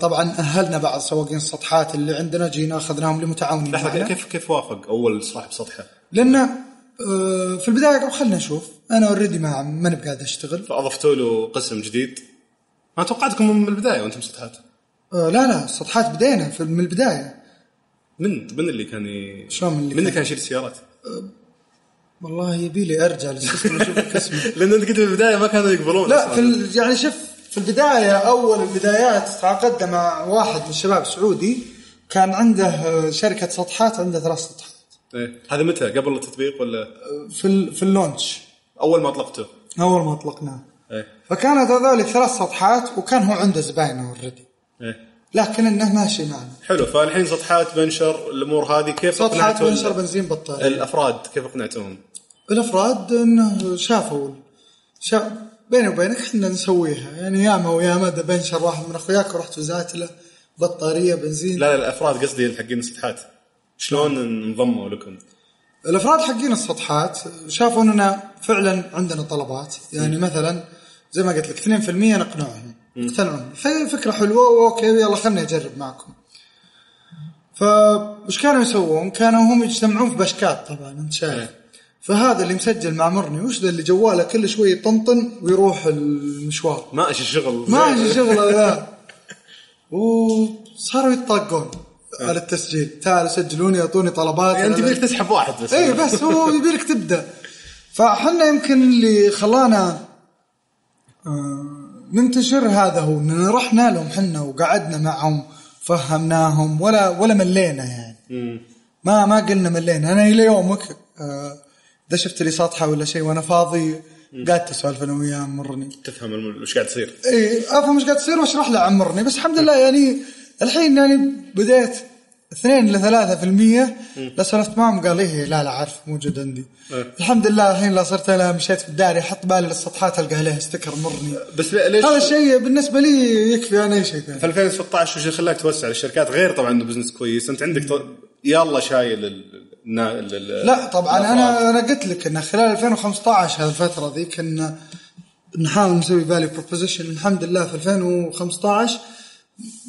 طبعا أهلنا بعض سواقين السطحات اللي عندنا جينا أخذناهم لمتعاونين لحظة معنا كيف كيف وافق أول صاحب سطحه؟ لأن آه، في البداية قالوا خلنا نشوف أنا اوريدي ما ماني بقاعد أشتغل فأضفتوا له قسم جديد ما توقعتكم من البداية وأنتم سطحات آه، لا لا السطحات بدينا من البداية من من اللي كان ي... شلون من اللي من اللي كان؟ يشيل السيارات؟ والله يبي لي أرجع لل system أشوف القسم لأن أنت قلت في البداية ما كانوا يقبلون لا. في ال- يعني شوف في البداية أول البدايات تعاقدت مع واحد من الشباب سعودي كان عنده شركة سطحات عنده ثلاث سطحات. إيه. هذا متى؟ قبل التطبيق ولا؟ في ال- في ال launch. أول ما أطلقته؟ أول ما أطلقناه. إيه. فكانت هذول ثلاث سطحات وكان هو عنده زباين already إيه. لكن إنه ماشي معنا. حلو. فالحين سطحات بنشر الأمور هذه كيف سطحات بنشر بنزين بطارية. الأفراد كيف اقنعتوهم؟ الأفراد إنه شافوا شا... بيني وبينك إحنا نسويها. يعني ياما وياما بنشر واحد من أخوياك ورحت وزعت له بطارية بنزين. لا لا الأفراد قصدي حقين السطحات. شلون انضموا لكم؟ الأفراد حقين السطحات شافوا إننا فعلا عندنا طلبات. يعني مثلا زي ما قلت لك 2% نقنعهم يقتنعون في فكرة حلوة أوكي يلا خليني أجرب معكم. فايش كانوا يسوون؟ كانوا هم يجتمعون في بشكات طبعا أنت شايف. إيه. فهذا اللي مسجل مع مرني. وش ذا اللي جواله كل شوي يطنطن ويروح المشوار؟ ما إيش الشغل ما إيش شغله ذا وصاروا يتطاقون على التسجيل. تعالوا سجلوني أعطوني طلبات. يعني أنت يبيك تسحب واحد بس. اي بس هو يبيلك تبدأ. فاحنا يمكن اللي خلانا آه، ننتشر هذا هو. اننا رحنا لهم حنا وقعدنا معهم فهمناهم ولا ولا ملينا يعني. ما ما قلنا ملينا. أنا إلى يومك آه، اذا شفت لي سطحه ولا شيء وأنا فاضي؟ قاعد أسولف أنا وياه مرني تفهم وش قاعد يصير إي افهم إيش قاعد تصير وأشرح له عمرني بس الحمد لله يعني الحين يعني بديت 2 ل 3% في المية. لا سولفت معهم قال إيه لا لا عارف موجود عندي. إيه. الحمد لله الحين لا صرت أنا مشيت في الداري أحط بالي للسطحات ألقى عليها sticker مرني. بس ليش؟ هذا الشيء بالنسبة لي يكفي عن أي شيء ثاني. في 2016 وش اللي خلاك توسع للشركات؟ غير طبعا إنه business كويس. أنت عندك. يلا شايل لا طبعا الأفراد. أنا أنا قلت لك إن خلال 2015 هذه الفترة ذي كنا نحاول نسوي value proposition الحمد لله في 2015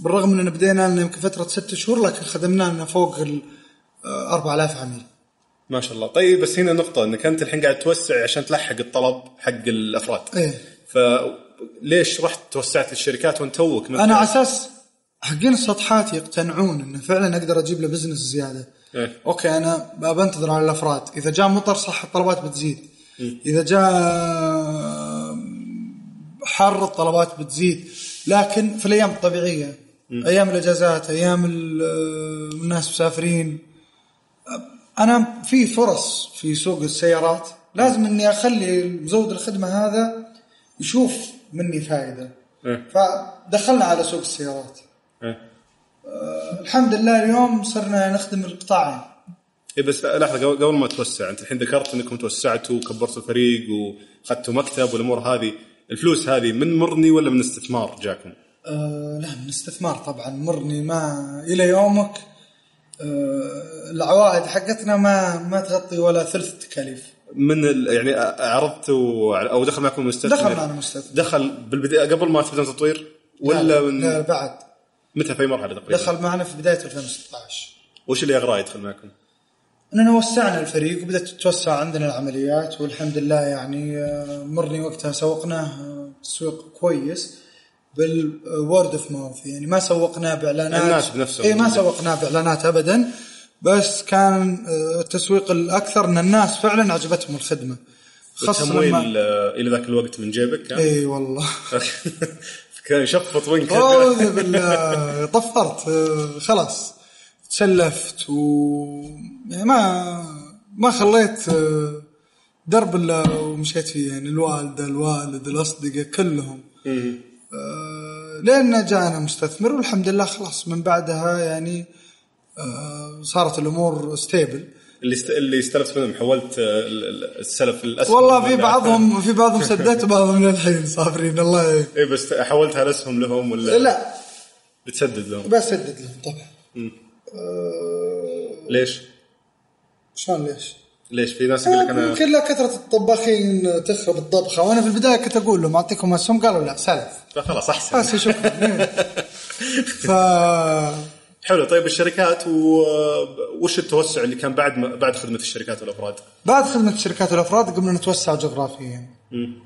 بالرغم اننا بدينا لنا يمكن فترة ست شهور لكن خدمنا لنا فوق ال آه، 4000 عميل. ما شاء الله. طيب بس هنا نقطة إنك أنت الحين قاعد توسع عشان تلحق الطلب حق الأفراد. إيه. فليش رحت توسعت للشركات وأنت توك؟ أنا على أساس حقين السطحات يقتنعون انه فعلا أقدر أجيب له business زيادة. إيه. okay أنا بنتظر على الأفراد. إذا جاء مطر صح الطلبات بتزيد. إذا جاء حر الطلبات بتزيد. لكن في الأيام الطبيعية أيام الإجازات أيام ال- الناس مسافرين أنا في فرص في سوق السيارات. لازم إني أخلي مزود الخدمة هذا يشوف مني فائدة. إيه. فدخلنا على سوق السيارات. إيه. الحمد لله اليوم صرنا نخدم القطاعين إيه بس لحظة قبل ما توسع أنت الحين ذكرت إنكم توسعتوا وكبرتوا الفريق واخذتوا مكتب والأمور هذه الفلوس هذه من مرني ولا من استثمار جاكم؟ آه لا من استثمار طبعا مرني ما إلى يومك آه العوائد حقتنا ما ما تغطي ولا ثلث التكاليف من. يعني عرضتوا أو دخل معكم مستثمر دخل معنا مستثمر. دخل بالبداية قبل ما تبدون تطوير ولا لا, من لا بعد متى في أي مرحلة تقريبا؟ دخل معنا في بداية 2016 وش اللي اغراه يدخل معكم؟ إننا وسعنا الفريق وبدأت تتوسع عندنا العمليات والحمد لله يعني آه، مرني وقتها سوقناه آه، تسويق كويس بالورد اوف ماوث يعني ما سوقناه بإعلانات الناس بنفسهم. اي ما سوقناه بإعلانات ابدا بس كان آه، التسويق الأكثر إن الناس فعلا عجبتهم الخدمة خاصة التمويل آه، إلى ذاك الوقت من جيبك كان؟ اي والله كان يشفط وين أعوذ بالله. طفرت. خلاص. تسلفت و ما ما خليت درب إلا ومشيت فيه. يعني الوالدة الوالد الأصدقاء كلهم. لين جانا مستثمر والحمد لله خلاص. من بعدها يعني آه، صارت الأمور stable اللي است... اللي استلفت منهم حولت آه، ال- ال- السلف الاسهم والله في بعضهم في بعضهم سددت وبعضهم للحين صابرين الله اي بس حولتها الاسهم لهم ولا؟ لا. بتسدد لهم. بسدد لهم طبعا. آه، ليش؟ شلون ليش؟ ليش؟ في ناس يقول لك أنا يمكن لا كثرة الطباخين تخرب الطبخة. وأنا في البداية كنت أقول لهم أعطيكم أسهم. قالوا لا سلف. خلاص أحسن. بس شكرا. ف حلو طيب الشركات. وش التوسع اللي كان بعد ما... بعد خدمة الشركات والأفراد؟ بعد خدمة الشركات والأفراد قمنا نتوسع جغرافيا.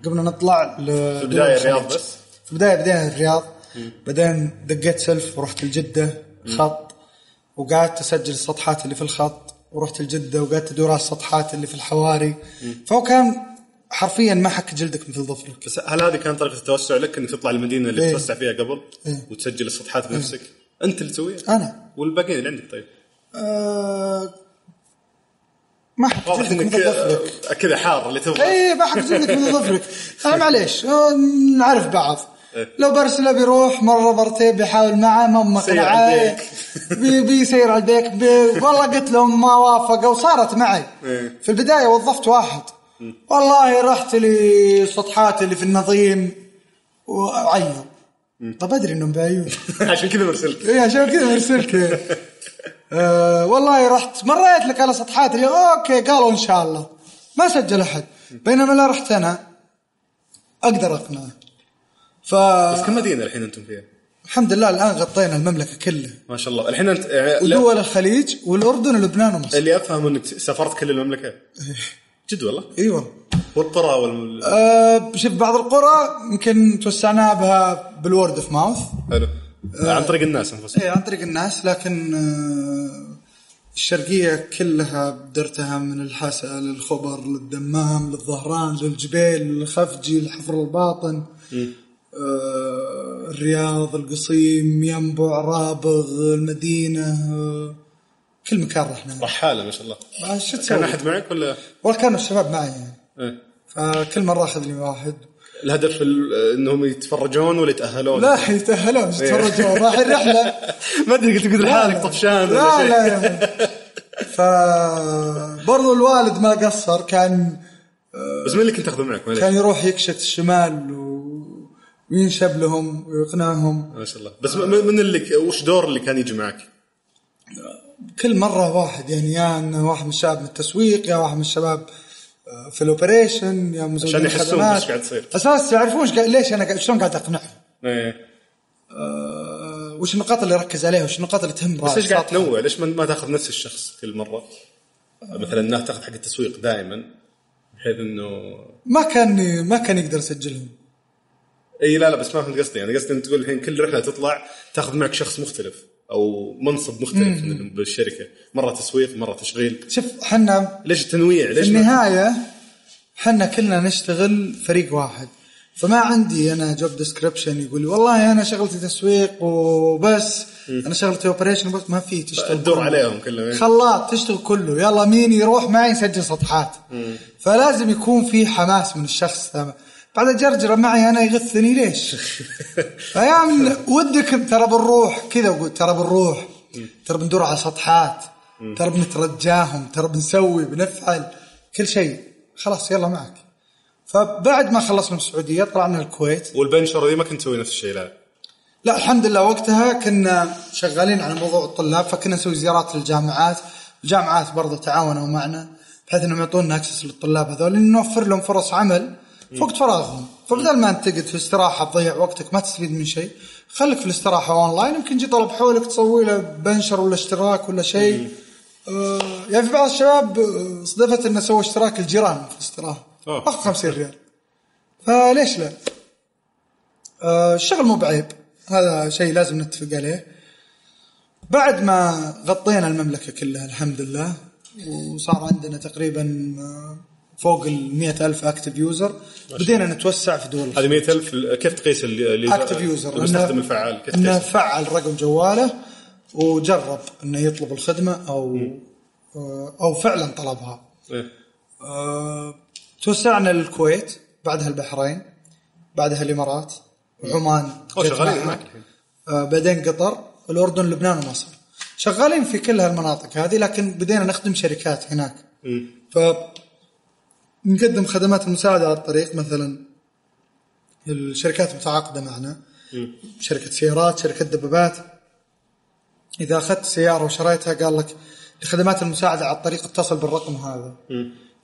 قمنا نطلع ل في البداية الرياض بس؟ في البداية بدينا الرياض. بعدين دقيت سلف ورحت لجدة خط. وقعدت أسجل السطحات اللي في الخط ورحت لجدة وقعدت أدور على السطحات اللي في الحواري. فهو كان حرفيا ما حك جلدك مثل ظفرك. بس هل هذه كانت طريقة التوسع لك إنك تطلع المدينة اللي إيه. تتوسع فيها قبل إيه. وتسجل السطحات بنفسك؟ انت اللي تسويها؟ أنا. والباقيين اللي عندك طيب؟ آه ما واضح إنك آه، كذا حار اللي تبغى. اي ما حك جلدك مثل ظفرك أنا معليش. آه، نعرف بعض. إيه. لو برسلة بيروح مرة مرتين بيحاول معه ما مقنعه بيسير على البيك. بي والله قلت لهم ما وافقوا صارت معي. إيه. في البداية وظفت واحد. والله رحت لي سطحات اللي في النظيم وعيط طب أدري إنهم بعيون عشان كذا مرسلك اي عشان كذا مرسلك آه والله رحت. مريت لك على سطحات. اللي أوكي قالوا إن شاء الله. ما سجل أحد. بينما لا رحت أنا. أقدر أقنعه. بس فالحمد كم مدينة الحين أنتم فيها؟ لله الآن غطينا المملكة كلها. ما شاء الله. الحين أنت لا- ودول الخليج والأردن ولبنان ومصر. اللي افهم إنك سافرت كل المملكة. جد والله؟ إيوه. والقرى وال آه شوف بعض القرى يمكن توسعناها بها بالورد اوف ماوث حلو. عن طريق الناس أنفسهم. إيه عن طريق الناس لكن آه، الشرقية كلها بدرتها من الحسا للخبر للدمام للظهران للجبيل للخفجي لحفر الباطن. آه، الرياض القصيم ينبع رابغ المدينة آه، كل مكان رحنا. رحالة ما شاء الله. شو كان تسوي؟ أحد معك ولا؟ والله كانوا الشباب معي. يعني. فكل مرة أخذ لي واحد. الهدف ال- إنهم يتفرجون ولا يتأهلون؟ لا يتأهلون يتفرجون. رايحين رحلة ما أدري قلت قلت لحالك طفشان لا لا يا. فبرضو الوالد ما قصر كان بس مين اللي كنت تاخذه معك؟ كان يروح يكشت الشمال و... وينشب لهم ويقنعهم. ما شاء الله. بس من اللي ك- وش دور اللي كان يجي معك؟ كل مرة واحد يعني يا إنه واحد من الشباب من التسويق يا واحد من الشباب آه، في الاوبريشن يا مزودين عشان يحسون. إيش قاعد يصير. أساس يعرفون ليش أنا شلون قاعد اقنعهم إيه آه، وش النقاط اللي يركز عليها وش النقاط اللي تهم بس ليش قاعد. تنوع؟ ليش ما تاخذ نفس الشخص كل مرة؟ مثلا انها تاخذ حق التسويق دائما بحيث إنه ما كان ما كان يقدر يسجلهم إي لا لا بس ما فهمت قصدي يعني قصدي انت تقول الحين كل رحلة تطلع تاخذ معك شخص مختلف أو منصب مختلف من- بالشركة. مرة تسويق مرة تشغيل. شوف حنا ليش التنويع؟ في ليش ما النهاية حنا كلنا نشتغل فريق واحد. فما عندي أنا job description يقول لي والله أنا شغلتي تسويق وبس أنا شغلتي operation بس ما في تشتغل تدور. عليهم كلهم. خلاط تشتغل كله. يلا مين يروح؟ معي يسجل سطحات فلازم يكون في حماس من الشخص. بعد جرجرة معي أنا يغثني ليش؟ فيا ودك ترى بنروح كذا وقلت ترى بنروح ترى بندور على سطحات ترى بنترجاهم ترى بنسوي بنفعل كل شيء. خلاص يلا معك. فبعد ما خلصنا من السعوديه طلعنا الكويت. والبنشر ذي ما كنت تسوي نفس الشيء لا؟ لا الحمد لله وقتها كنا شغالين على موضوع الطلاب فكنا نسوي زيارات للجامعات. الجامعات برضو تعاونوا معنا بحيث إنهم يعطونا access للطلاب هذول نوفر لهم فرص عمل. في وقت فراغهم. فبدل ما أنت تقعد في استراحة تضيع وقتك ما تستفيد من شيء خليك في الاستراحة أونلاين. يمكن يجي طلب حولك تسوي له بنشر ولا اشتراك ولا شيء. آه يعني في بعض الشباب آه، صدفت إنه سوى اشتراك الجيران في الاستراحة. أخذ 50 ريال. فليش لا؟ آه، الشغل مو بعيب. هذا شيء لازم نتفق عليه. بعد ما غطينا المملكة كلها الحمد لله وصار عندنا تقريبا آه، فوق ال 100 ألف active user بدينا نتوسع في دول هذه 100000 كيف تقيس ال active user اللي يستخدم الفعال كيف إنه؟ فعل رقم جواله وجرب إنه يطلب الخدمة أو آه، أو فعلا طلبها إيه. آه، توسعنا للكويت بعدها البحرين بعدها الإمارات وعمان. آه، بعدين قطر الأردن لبنان ومصر شغالين في كل هالمناطق هذه لكن بدينا نخدم شركات هناك مم. ف نقدم خدمات المساعدة على الطريق مثلا الشركات متعاقدة معنا. شركة سيارات شركة دبابات. إذا أخذت سيارة وشريتها قال لك لخدمات المساعدة على الطريق اتصل بالرقم هذا.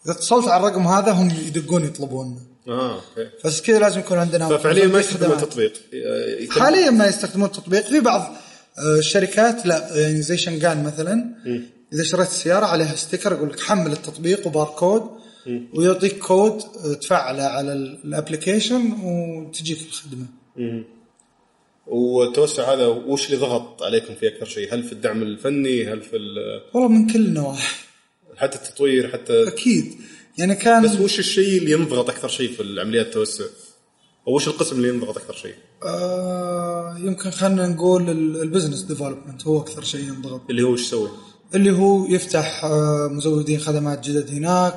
إذا اتصلت على الرقم هذا هم يدقون يطلبوننا آه أوكي. بس كذا لازم يكون عندنا ففعليا ما يستخدمون. التطبيق. يتم- حاليا ما يستخدمون التطبيق. في بعض آه، الشركات لا يعني زي شنغان مثلا. إذا شريت السيارة عليها sticker يقول لك حمل التطبيق وباركود. ويعطيك كود آه، تفعله على ال- application وتجيك الخدمة والتوسع هذا وش اللي ضغط عليكم فيه أكثر شيء؟ هل في الدعم الفني؟ هل في ال- والله من كل النواحي حتى التطوير حتى أكيد يعني كان بس وش الشيء اللي ينضغط أكثر شيء في العمليات التوسع؟ أو وش القسم اللي ينضغط أكثر شيء؟ آه يمكن خلينا نقول ال- business development هو أكثر شيء ينضغط اللي هو وش يسوي؟ اللي هو يفتح آه، مزودين خدمات جدد هناك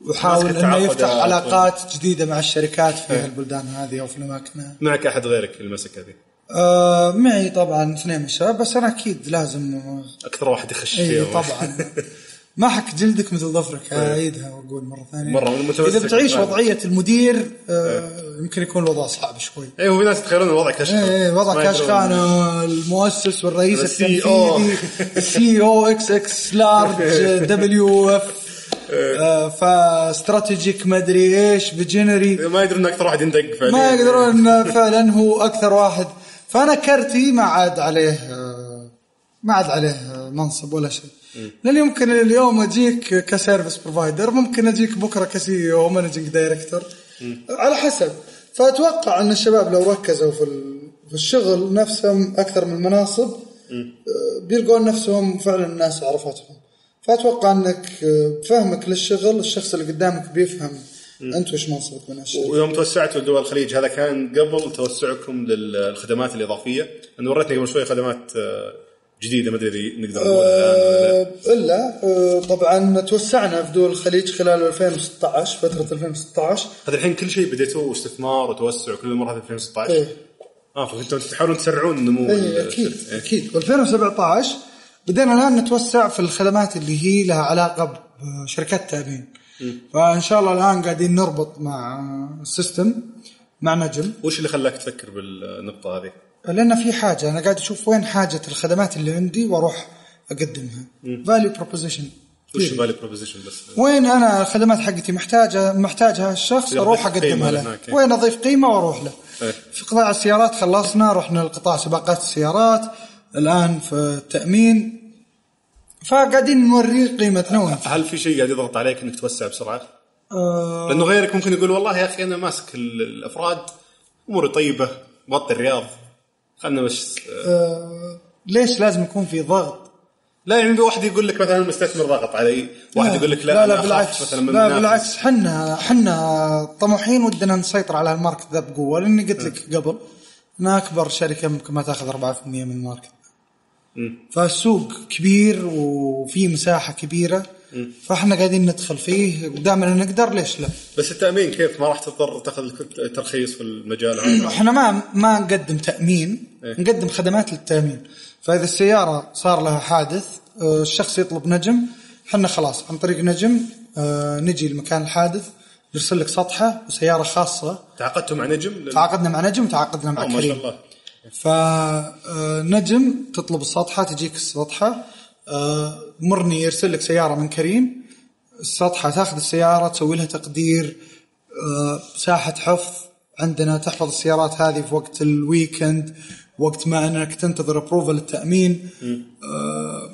ويحاول إنه يفتح علاقات جديدة مع الشركات في البلدان هذه أو في الأماكن هذه. معك أحد غيرك المسك هذه؟ آه معي طبعا اثنين من الشباب بس أنا أكيد لازم أكثر واحد يخش اي فيها طبعا ما حك جلدك مثل ظفرك اعيدها وأقول مرة ثانية. مرة متمسك إذا بتعيش بالفعل. وضعية المدير آه يمكن يكون الوضع صعب شوي. اي هو في ناس يتخيلون الوضع كشخان إيه وضع ما كاشخان يدرون. آه، المؤسس والرئيس ال CEO. التنفيذي السي أو إكس إكس لارج دبليو إف فاستراتيجيك ما أدري إيش فيجنري. ما يدرون إن أكثر واحد يندق فعليا. ما يقدرون فعلا هو أكثر واحد. فأنا كرتي ما عاد عليه آه، ما عاد عليه آه، منصب ولا شيء. لأن يمكن اليوم أجيك ك service provider ممكن أجيك بكرة ك CEO managing director. على حسب. فأتوقع أن الشباب لو ركزوا في في الشغل نفسهم أكثر من مناصب آه، بيلقون نفسهم فعلا الناس عرفتهم. فأتوقع أنك آه، بفهمك للشغل الشخص اللي قدامك بيفهم. أنت وش منصبك من الشركة ويوم توسعتوا لدول الخليج هذا كان قبل توسعكم للخدمات الإضافية؟ لأنه وريتني قبل شوي خدمات آه، جديدة ما أدري اذا نقدر ولا آه، إلا آه، طبعا توسعنا في دول الخليج خلال 2016 فترة 2016 هذا الحين كل شيء بديتوا استثمار وتوسع وكل الأمور هذه في 2016 إيه. آه فكنتوا تحاولون تسرعون نمو إيه أكيد. إيه. أكيد. و 2017 بدينا الآن نتوسع في الخدمات اللي هي لها علاقة بشركات التامين فإن شاء الله الآن قاعدين نربط مع ال system مع نجم. وش اللي خلاك تفكر بالنقطة هذه؟ لأن في حاجة أنا قاعد أشوف وين حاجة الخدمات اللي عندي وأروح أقدمها. value proposition وش value proposition بس؟ وين أنا الخدمات حقتي محتاجة محتاجها الشخص أروح أقدمها له. وين أضيف قيمة وأروح له. إيه. في قطاع السيارات خلصنا رحنا لقطاع سباقات السيارات الآن في التأمين. فقاعدين نوري قيمتنا وين. هل في شيء قاعد يضغط عليك إنك توسع بسرعة؟ آه. لأنه غيرك ممكن يقول والله يا أخي أنا ماسك ال- الأفراد أموري طيبة مغطي الرياض. خلنا بس آه، آه ليش لازم يكون في ضغط؟ لا يعني واحد يقول لك مثلا المستثمر ضغط علي واحد يقول لك لا, لا, لا بالعكس. مثلا من لا. بالعكس. حنا حنا طموحين ودنا نسيطر على ال market ذا بقوة لأني قلت لك قبل ان أكبر شركة ممكن ما تأخذ 4% من ال market. فالسوق كبير وفي مساحة كبيرة. فاحنا قاعدين ندخل فيه ودائما نقدر ليش لا؟ بس التأمين كيف؟ ما راح تضطر تاخذ ترخيص في المجال هذا. إحنا ما ما نقدم تأمين إيه. نقدم خدمات للتأمين. فإذا السيارة صار لها حادث آه، الشخص يطلب نجم إحنا خلاص عن طريق نجم آه، نجي لمكان الحادث نرسل لك سطحة وسيارة خاصة. تعاقدتوا مع نجم؟ لل- تعاقدنا مع نجم وتعاقدنا مع آه، ما شاء كريم الله فنجم تطلب السطحة تجيك السطحة. آه، مرني يرسل لك سيارة من كريم. السطحة تاخذ السيارة تسوي لها تقدير آه، ساحة حفظ. عندنا تحفظ السيارات هذه في وقت ال weekend وقت ما إنك تنتظر approval التأمين. آه،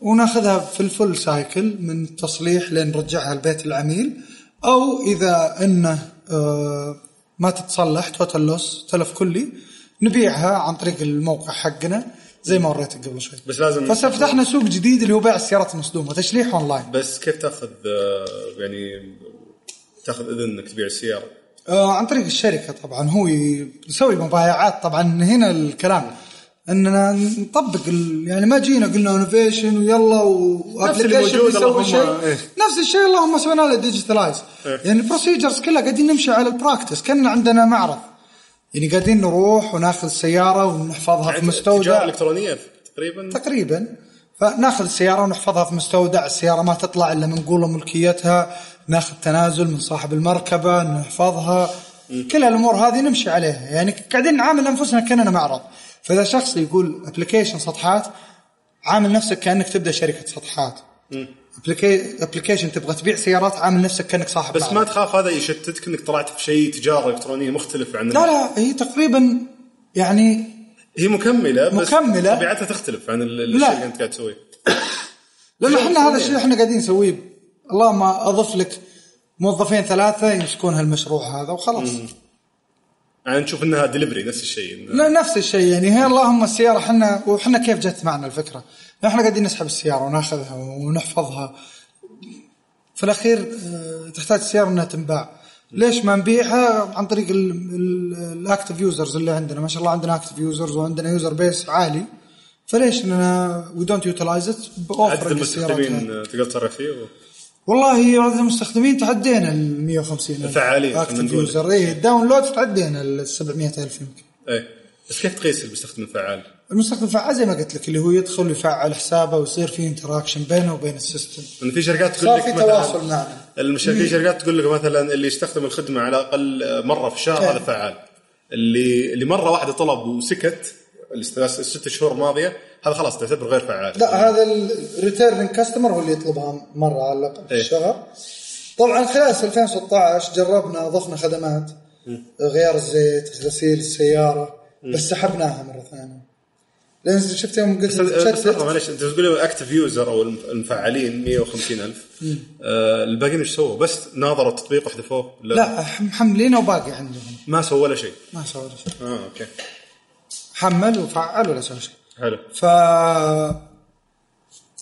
وناخذها في ال full cycle من تصليح لين نرجعها لبيت العميل. أو إذا إنه آه، ما تتصلح total loss تلف كلي نبيعها عن طريق الموقع حقنا. زي ما وريتك قبل شوي. بس لازم ففتحنا سوق جديد اللي هو بيع السيارات المصدومة تشليح اونلاين بس كيف تاخذ آه، يعني تاخذ إذن إنك تبيع السيارة؟ آه عن طريق الشركة طبعا. هو يسوي مبايعات. طبعا هنا الكلام. إننا نطبق يعني ما جينا قلنا innovation ويلا و نفس اللي application موجود، بيسوي اللهم شيء. إيه. نفس الشيء اللهم سوينا له digitalize إيه. يعني ال procedures كلها قاعدين نمشي على ال practice كأن عندنا معرض. يعني قاعدين نروح وناخذ السياره ونحفظها في تجاره مستودع. إلكترونية تقريبا؟ تقريبا. فناخذ السياره ونحفظها في مستودع. السيارة ما تطلع إلا منقولة ملكيتها. ناخذ تنازل من صاحب المركبة نحفظها. كل الأمور هذه نمشي عليها. يعني قاعدين نعامل أنفسنا كأننا معرض. فإذا شخص يقول application سطحات عامل نفسك كأنك تبدأ شركة سطحات application تبغى تبيع سيارات عامل نفسك كأنك صاحب بس معرض. ما تخاف هذا يشتتك إنك طلعت في شيء تجارة إلكترونية مختلف عن لا لا هي تقريبا يعني هي مكملة بس مكملة. طبيعتها تختلف عن لا. الشيء اللي أنت قاعد تسويه. لأن إحنا هذا الشيء إحنا قاعدين نسويه. اللهم أضف لك موظفين ثلاثة يمسكون هالمشروع هذا وخلاص. يعني نشوف إنها دليفري نفس الشيء. لا نفس الشيء يعني. هي اللهم السيارة إحنا وحنا كيف جت معنا الفكرة؟ إحنا قاعدين نسحب السيارة وناخذها ونحفظها. في الأخير آه، تحتاج السيارة إنها تنباع. ليش ما نبيعها؟ عن طريق ال active users اللي عندنا. ما شاء الله عندنا active users وعندنا user base عالي. فليش إننا we don't utilize it عدد المستخدمين آه، تقدر تصرف فيه و... والله عدد المستخدمين تعدينا ال 150 ألف. فعالية، خلينا active. user. اي ال download تعدينا ال 700 ألف يمكن. إيه. بس كيف تقيس المستخدم الفعال؟ المستخدم فعال زي ما قلت لك اللي هو يدخل ويفعل حسابه ويصير في interaction بينه وبين ال system. في شركات تقول لك في تواصل معنا. في شركات تقول لك مثلا اللي يستخدم الخدمة على الاقل مرة في الشهر إيه. هذا فعال. اللي اللي مرة واحدة طلب وسكت الست شهور الماضيه هذا خلاص تعتبر غير فعال. لا هذا ال returning customer هو اللي يطلبها مرة على الأقل في إيه. الشهر. طبعا خلال 2016 جربنا اضفنا خدمات. غيار الزيت غسيل السيارة. بس سحبناها مرة ثانية. لأن شفت يوم قلت بس لحظه معلش انت تقول active user أو المفعلين 150 ألف آه الباقيين إيش سووا؟ بس ناظروا التطبيق وحذفوه؟ لا. محملينه وباقي عندهم. ما سووا ولا شيء. ما سوى ولا شيء. آه okay. حمل وفعل ولا سوى شيء. حلو. ف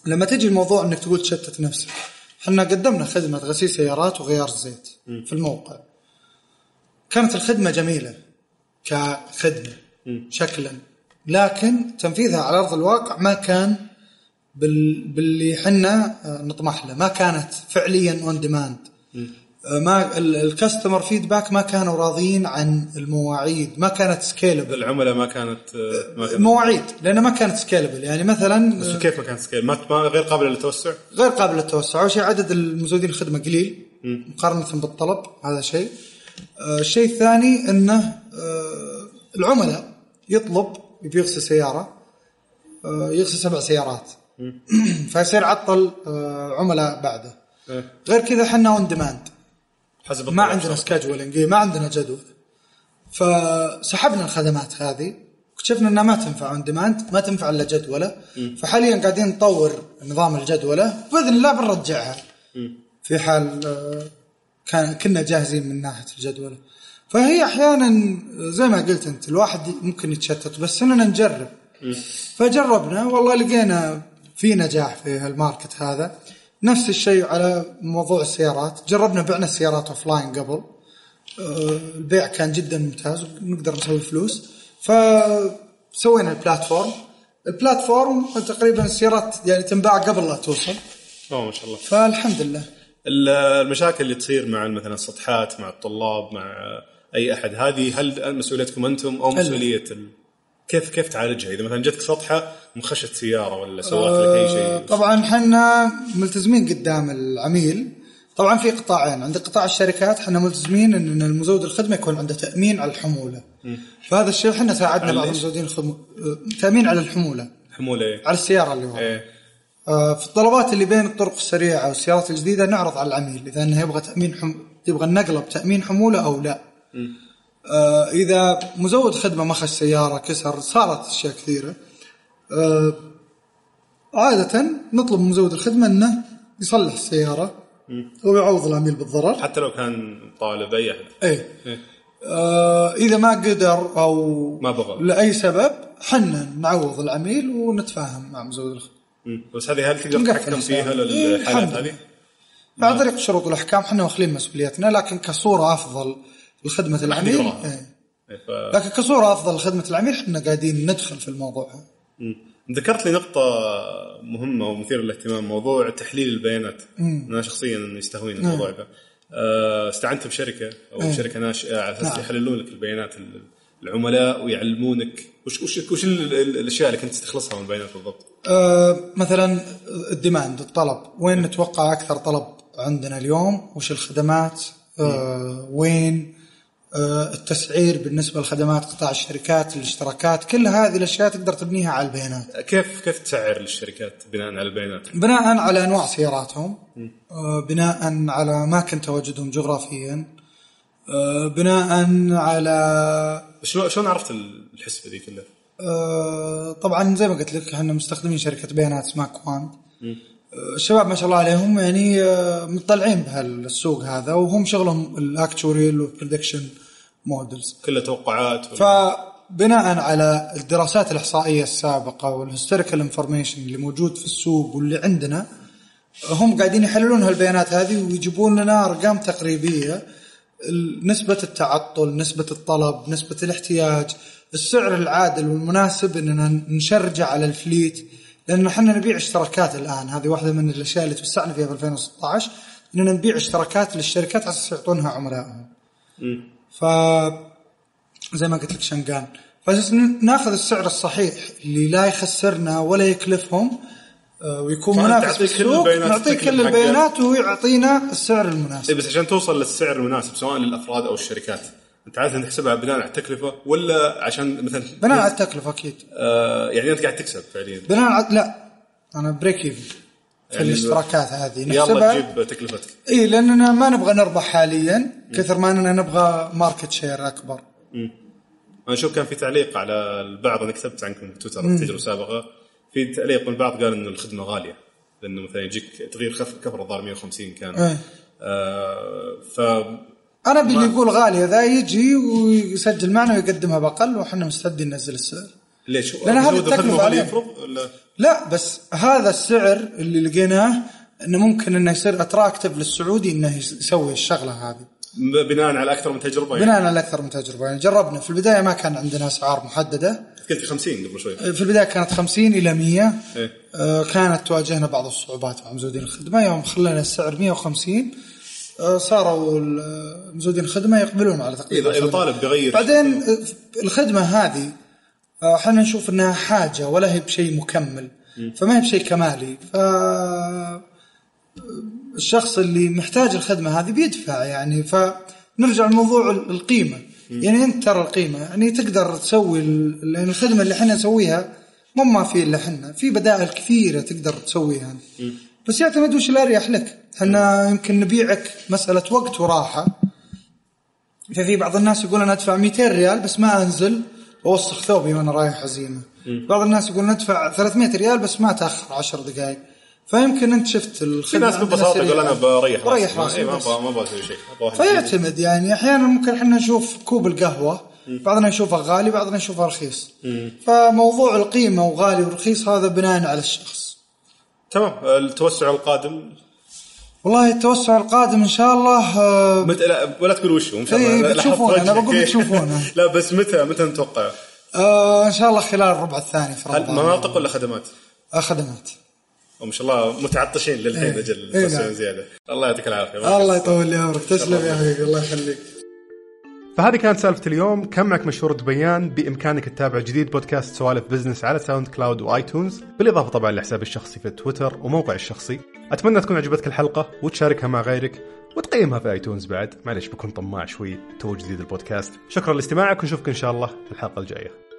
لما تجي الموضوع إنك تقول تشتت نفسك إحنا قدمنا خدمة غسيل سيارات وغيار الزيت في الموقع. كانت الخدمة جميلة كخدمة. شكلا. لكن تنفيذها على أرض الواقع ما كان بال... باللي حنا آه، نطمح له. ما كانت فعليا on demand ما ال- ال customer feedback ما كانوا راضيين عن المواعيد. ما كانت scalable العملاء ما كانت آه، ما كانت. مواعيد. لانها ما كانت scalable يعني مثلا بس كيف ما كانت scale ما غير قابله للتوسع؟ غير قابل للتوسع. أول شيء عدد المزودين الخدمة قليل. مقارنة بالطلب. هذا شيء. آه، الشيء الثاني إنه آه، العملاء يطلب يبي يغسل سيارة آه، يغسل سبع سيارات. فيصير عطل آه، عملاء بعده. إيه. غير كذا إحنا on demand حسب ما. عندنا scheduling ما عندنا جدول. فسحبنا الخدمات هذه اكتشفنا إنها ما تنفع on demand ما تنفع إلا جدولة. فحاليا قاعدين نطور نظام الجدولة بإذن الله بنرجعها. في حال آه، كان كنا جاهزين من ناحية الجدولة. فهي أحيانا زي ما قلت أنت الواحد ممكن يتشتت بس إننا نجرب. فجربنا والله لقينا في نجاح في هال market هذا. نفس الشيء على موضوع السيارات. جربنا بعنا السيارات offline قبل. آه، البيع كان جدا ممتاز ونقدر نسوي فلوس. فسوينا ال platform. ال platform تقريبا السيارات يعني تنباع قبل لا توصل. أوه ما شاء الله. فالحمد لله. ال- المشاكل اللي تصير مع مثلا السطحات مع الطلاب مع أي أحد. هذه هل مسؤوليتكم أنتم أو مسؤولية ال... كيف كيف تعالجها؟ إذا مثلا جتك سطحة مخشت سيارة ولا سوت لك أي شيء. طبعا إحنا ملتزمين قدام العميل. طبعا في قطاعين. عند قطاع الشركات إحنا ملتزمين ان المزود الخدمة يكون عنده تأمين على الحمولة. فهذا الشيء إحنا ساعدنا بعض؟ المزودين الخدمة. آه، تأمين على الحمولة. حموله إيه. على السيارة اللي ورا إيه. آه، في الطلبات اللي بين الطرق السريعة والسيارات الجديدة نعرض على العميل. إذا إنه يبغى تأمين حم... يبغى النقله بتأمين حمولة أو لا. آه إذا مزود خدمة ما خش سيارة كسر صارت أشياء كثيرة. آه عادة نطلب من مزود الخدمة إنه يصلح السيارة ويعوض العميل بالضرر. حتى لو كان طالب أي أحد إيه إيه. آه إذا ما قدر أو ما بغى. لأي سبب حنا نعوض العميل ونتفاهم مع مزود الخدمة. بس هذه هل تقدر تتحكم فيها. إيه، للحالات الحمد هذه؟ عن طريق الشروط والاحكام إحنا واخلين مسؤوليتنا لكن كصورة أفضل لخدمه العميل. إيه. إيه، ف... لكن كصورة أفضل لخدمه العميل إحنا قاعدين ندخل في الموضوع. مم. ذكرت لي نقطة مهمة ومثيرة للاهتمام موضوع تحليل البيانات أنا شخصيا يستهويني الموضوع ذا آه، استعنت بشركة أو مم. شركة ناشئة على أساس نعم. يحللون لك البيانات ال- العملاء ويعلمونك وش وش وش ال- ال- الأشياء اللي كنت تستخلصها من البيانات بالضبط؟ أه مثلا الديماند الطلب وين نتوقع أكثر طلب عندنا اليوم وش الخدمات أه وين التسعير بالنسبة لخدمات قطاع الشركات الاشتراكات كل هذه الأشياء تقدر تبنيها على البيانات كيف كيف تسعر للشركات بناء على البيانات؟ بناء على أنواع سياراتهم آه، بناء على اماكن تواجدهم جغرافيا آه، بناء على شلون شلون عرفت الحسبة ذي كلها؟ آه، طبعا زي ما قلت لك إحنا مستخدمين شركة بيانات اسمها Quant آه، الشباب ما شاء الله عليهم يعني آه، مطلعين بهالسوق هذا وهم شغلهم ال actuarial وال prediction models كلها توقعات فبناء على الدراسات الإحصائية السابقة وال historical information اللي موجود في السوق واللي عندنا هم قاعدين يحللون هالبيانات هذه ويجيبون لنا أرقام تقريبية. نسبة التعطل، نسبة الطلب، نسبة الاحتياج، السعر العادل والمناسب إننا نشرجع على الفليت لأن إحنا نبيع اشتراكات الآن. هذه واحدة من الأشياء اللي توسعنا فيها في 2016 إننا نبيع اشتراكات للشركات على أساس يعطونها عملائهم. ف زي ما قلت لك شنقان فاساس ناخذ السعر الصحيح اللي لا يخسرنا ولا يكلفهم آه، ويكون منافس في كل السوق البيانات نعطيه كل. البيانات وهو يعطينا السعر إيه المناسب بس عشان توصل للسعر المناسب سواء للأفراد أو الشركات. انت عادة تحسبها بناء على التكلفة ولا عشان مثلا بناء على التكلفة أكيد. آه يعني أنت قاعد تكسب فعليا. بناء على لا أنا break even في يعني الاشتراكات هذه. يلا نحسبها. تجيب تكلفتك. إي لأننا ما نبغى نربح حاليا كثر ما أننا نبغى market share أكبر. أنا أشوف كان في تعليق على البعض أنا كتبت عنكم في تويتر تجربة سابقة. في تعليق من البعض قال انه الخدمة غالية لأنه مثلا يجيك تغيير كفر الظاهر 150 كان. إيه. آه ف أنا باللي يقول غاليه ذا يجي ويسجل معنا ويقدمها بأقل وحنا مستعدين ننزل السعر. ليش؟ لأن هذا عليه. يفرض ولا؟ لا بس هذا السعر اللي لقيناه إنه ممكن إنه يصير attractive للسعودي إنه يس- يسوي الشغلة هذه. بناء على أكثر من تجربة يعني. بناء على أكثر من تجربة. يعني جربنا في البداية ما كان عندنا أسعار محددة. قلت 50 قبل شوي. في البداية كانت 50 إلى 100 إيه. آه، كانت تواجهنا بعض الصعوبات مع مزودين الخدمة. يوم خلينا السعر 150 آه، صاروا ال- مزودين الخدمه يقبلون على تقديم اذا إذا. طالب بيغير. بعدين آه، الخدمة هذه آه، إحنا نشوف إنها حاجة ولا هي بشيء مكمل. فما هي بشيء كمالي. ف الشخص اللي محتاج الخدمة هذه بيدفع يعني. فنرجع لموضوع ال- القيمة. يعني أنت ترى القيمة يعني تقدر تسوي لأن الخدمة اللي إحنا نسويها مو ما في إلا إحنا. في بدائل كثيرة تقدر تسويها. بس يعتمد وش الاريح لك؟ إحنا يمكن نبيعك مسألة وقت وراحة. ففي بعض الناس يقول أنا أدفع 200 ريال بس ما أنزل اوسخ ثوبي وأنا رايح عزيمه بعض الناس يقول ندفع 300 ريال بس ما تاخر 10 دقائق. فيمكن أنت شفت في الخدمه ناس عندنا ببساطه. يقول أنا بريح بريح راسي. إيه، ما. أبغى ما أبغى أسوي شيء. فيعتمد يعني. أحيانا ممكن إحنا نشوف كوب القهوة بعضنا يشوفه غالي بعضنا يشوفه رخيص. فموضوع القيمة وغالي ورخيص هذا بناء على الشخص. تمام التوسع القادم والله التوسع القادم إن شاء الله آه، متى لا ولا تقول وش هو إن شاء إيه، الله لا- بتشوفونه، وجهك. بقول بتشوفونه. لا بس متى متى نتوقع؟ آه إن شاء الله خلال الربع الثاني في رمضان مناطق ولا خدمات؟ آه، خدمات وما شاء الله متعطشين للحين إيه. أجل إيه، نعم. زيادة الله يعطيك العافية الله. يطول لي عمرك تسلم يا حبيبي الله يخليك فهذه كانت سالفة اليوم. كان معك مشهور دبيان بإمكانك تتابع جديد بودكاست سوالف business على SoundCloud و iTunes؟ بالإضافة طبعا لحسابي الشخصي في تويتر وموقعي الشخصي. أتمنى تكون عجبتك الحلقة وتشاركها مع غيرك وتقيمها في iTunes بعد. معليش بكون طماع شوي توه جديد البودكاست. شكرا لاستماعك ونشوفك إن شاء الله في الحلقة الجاية.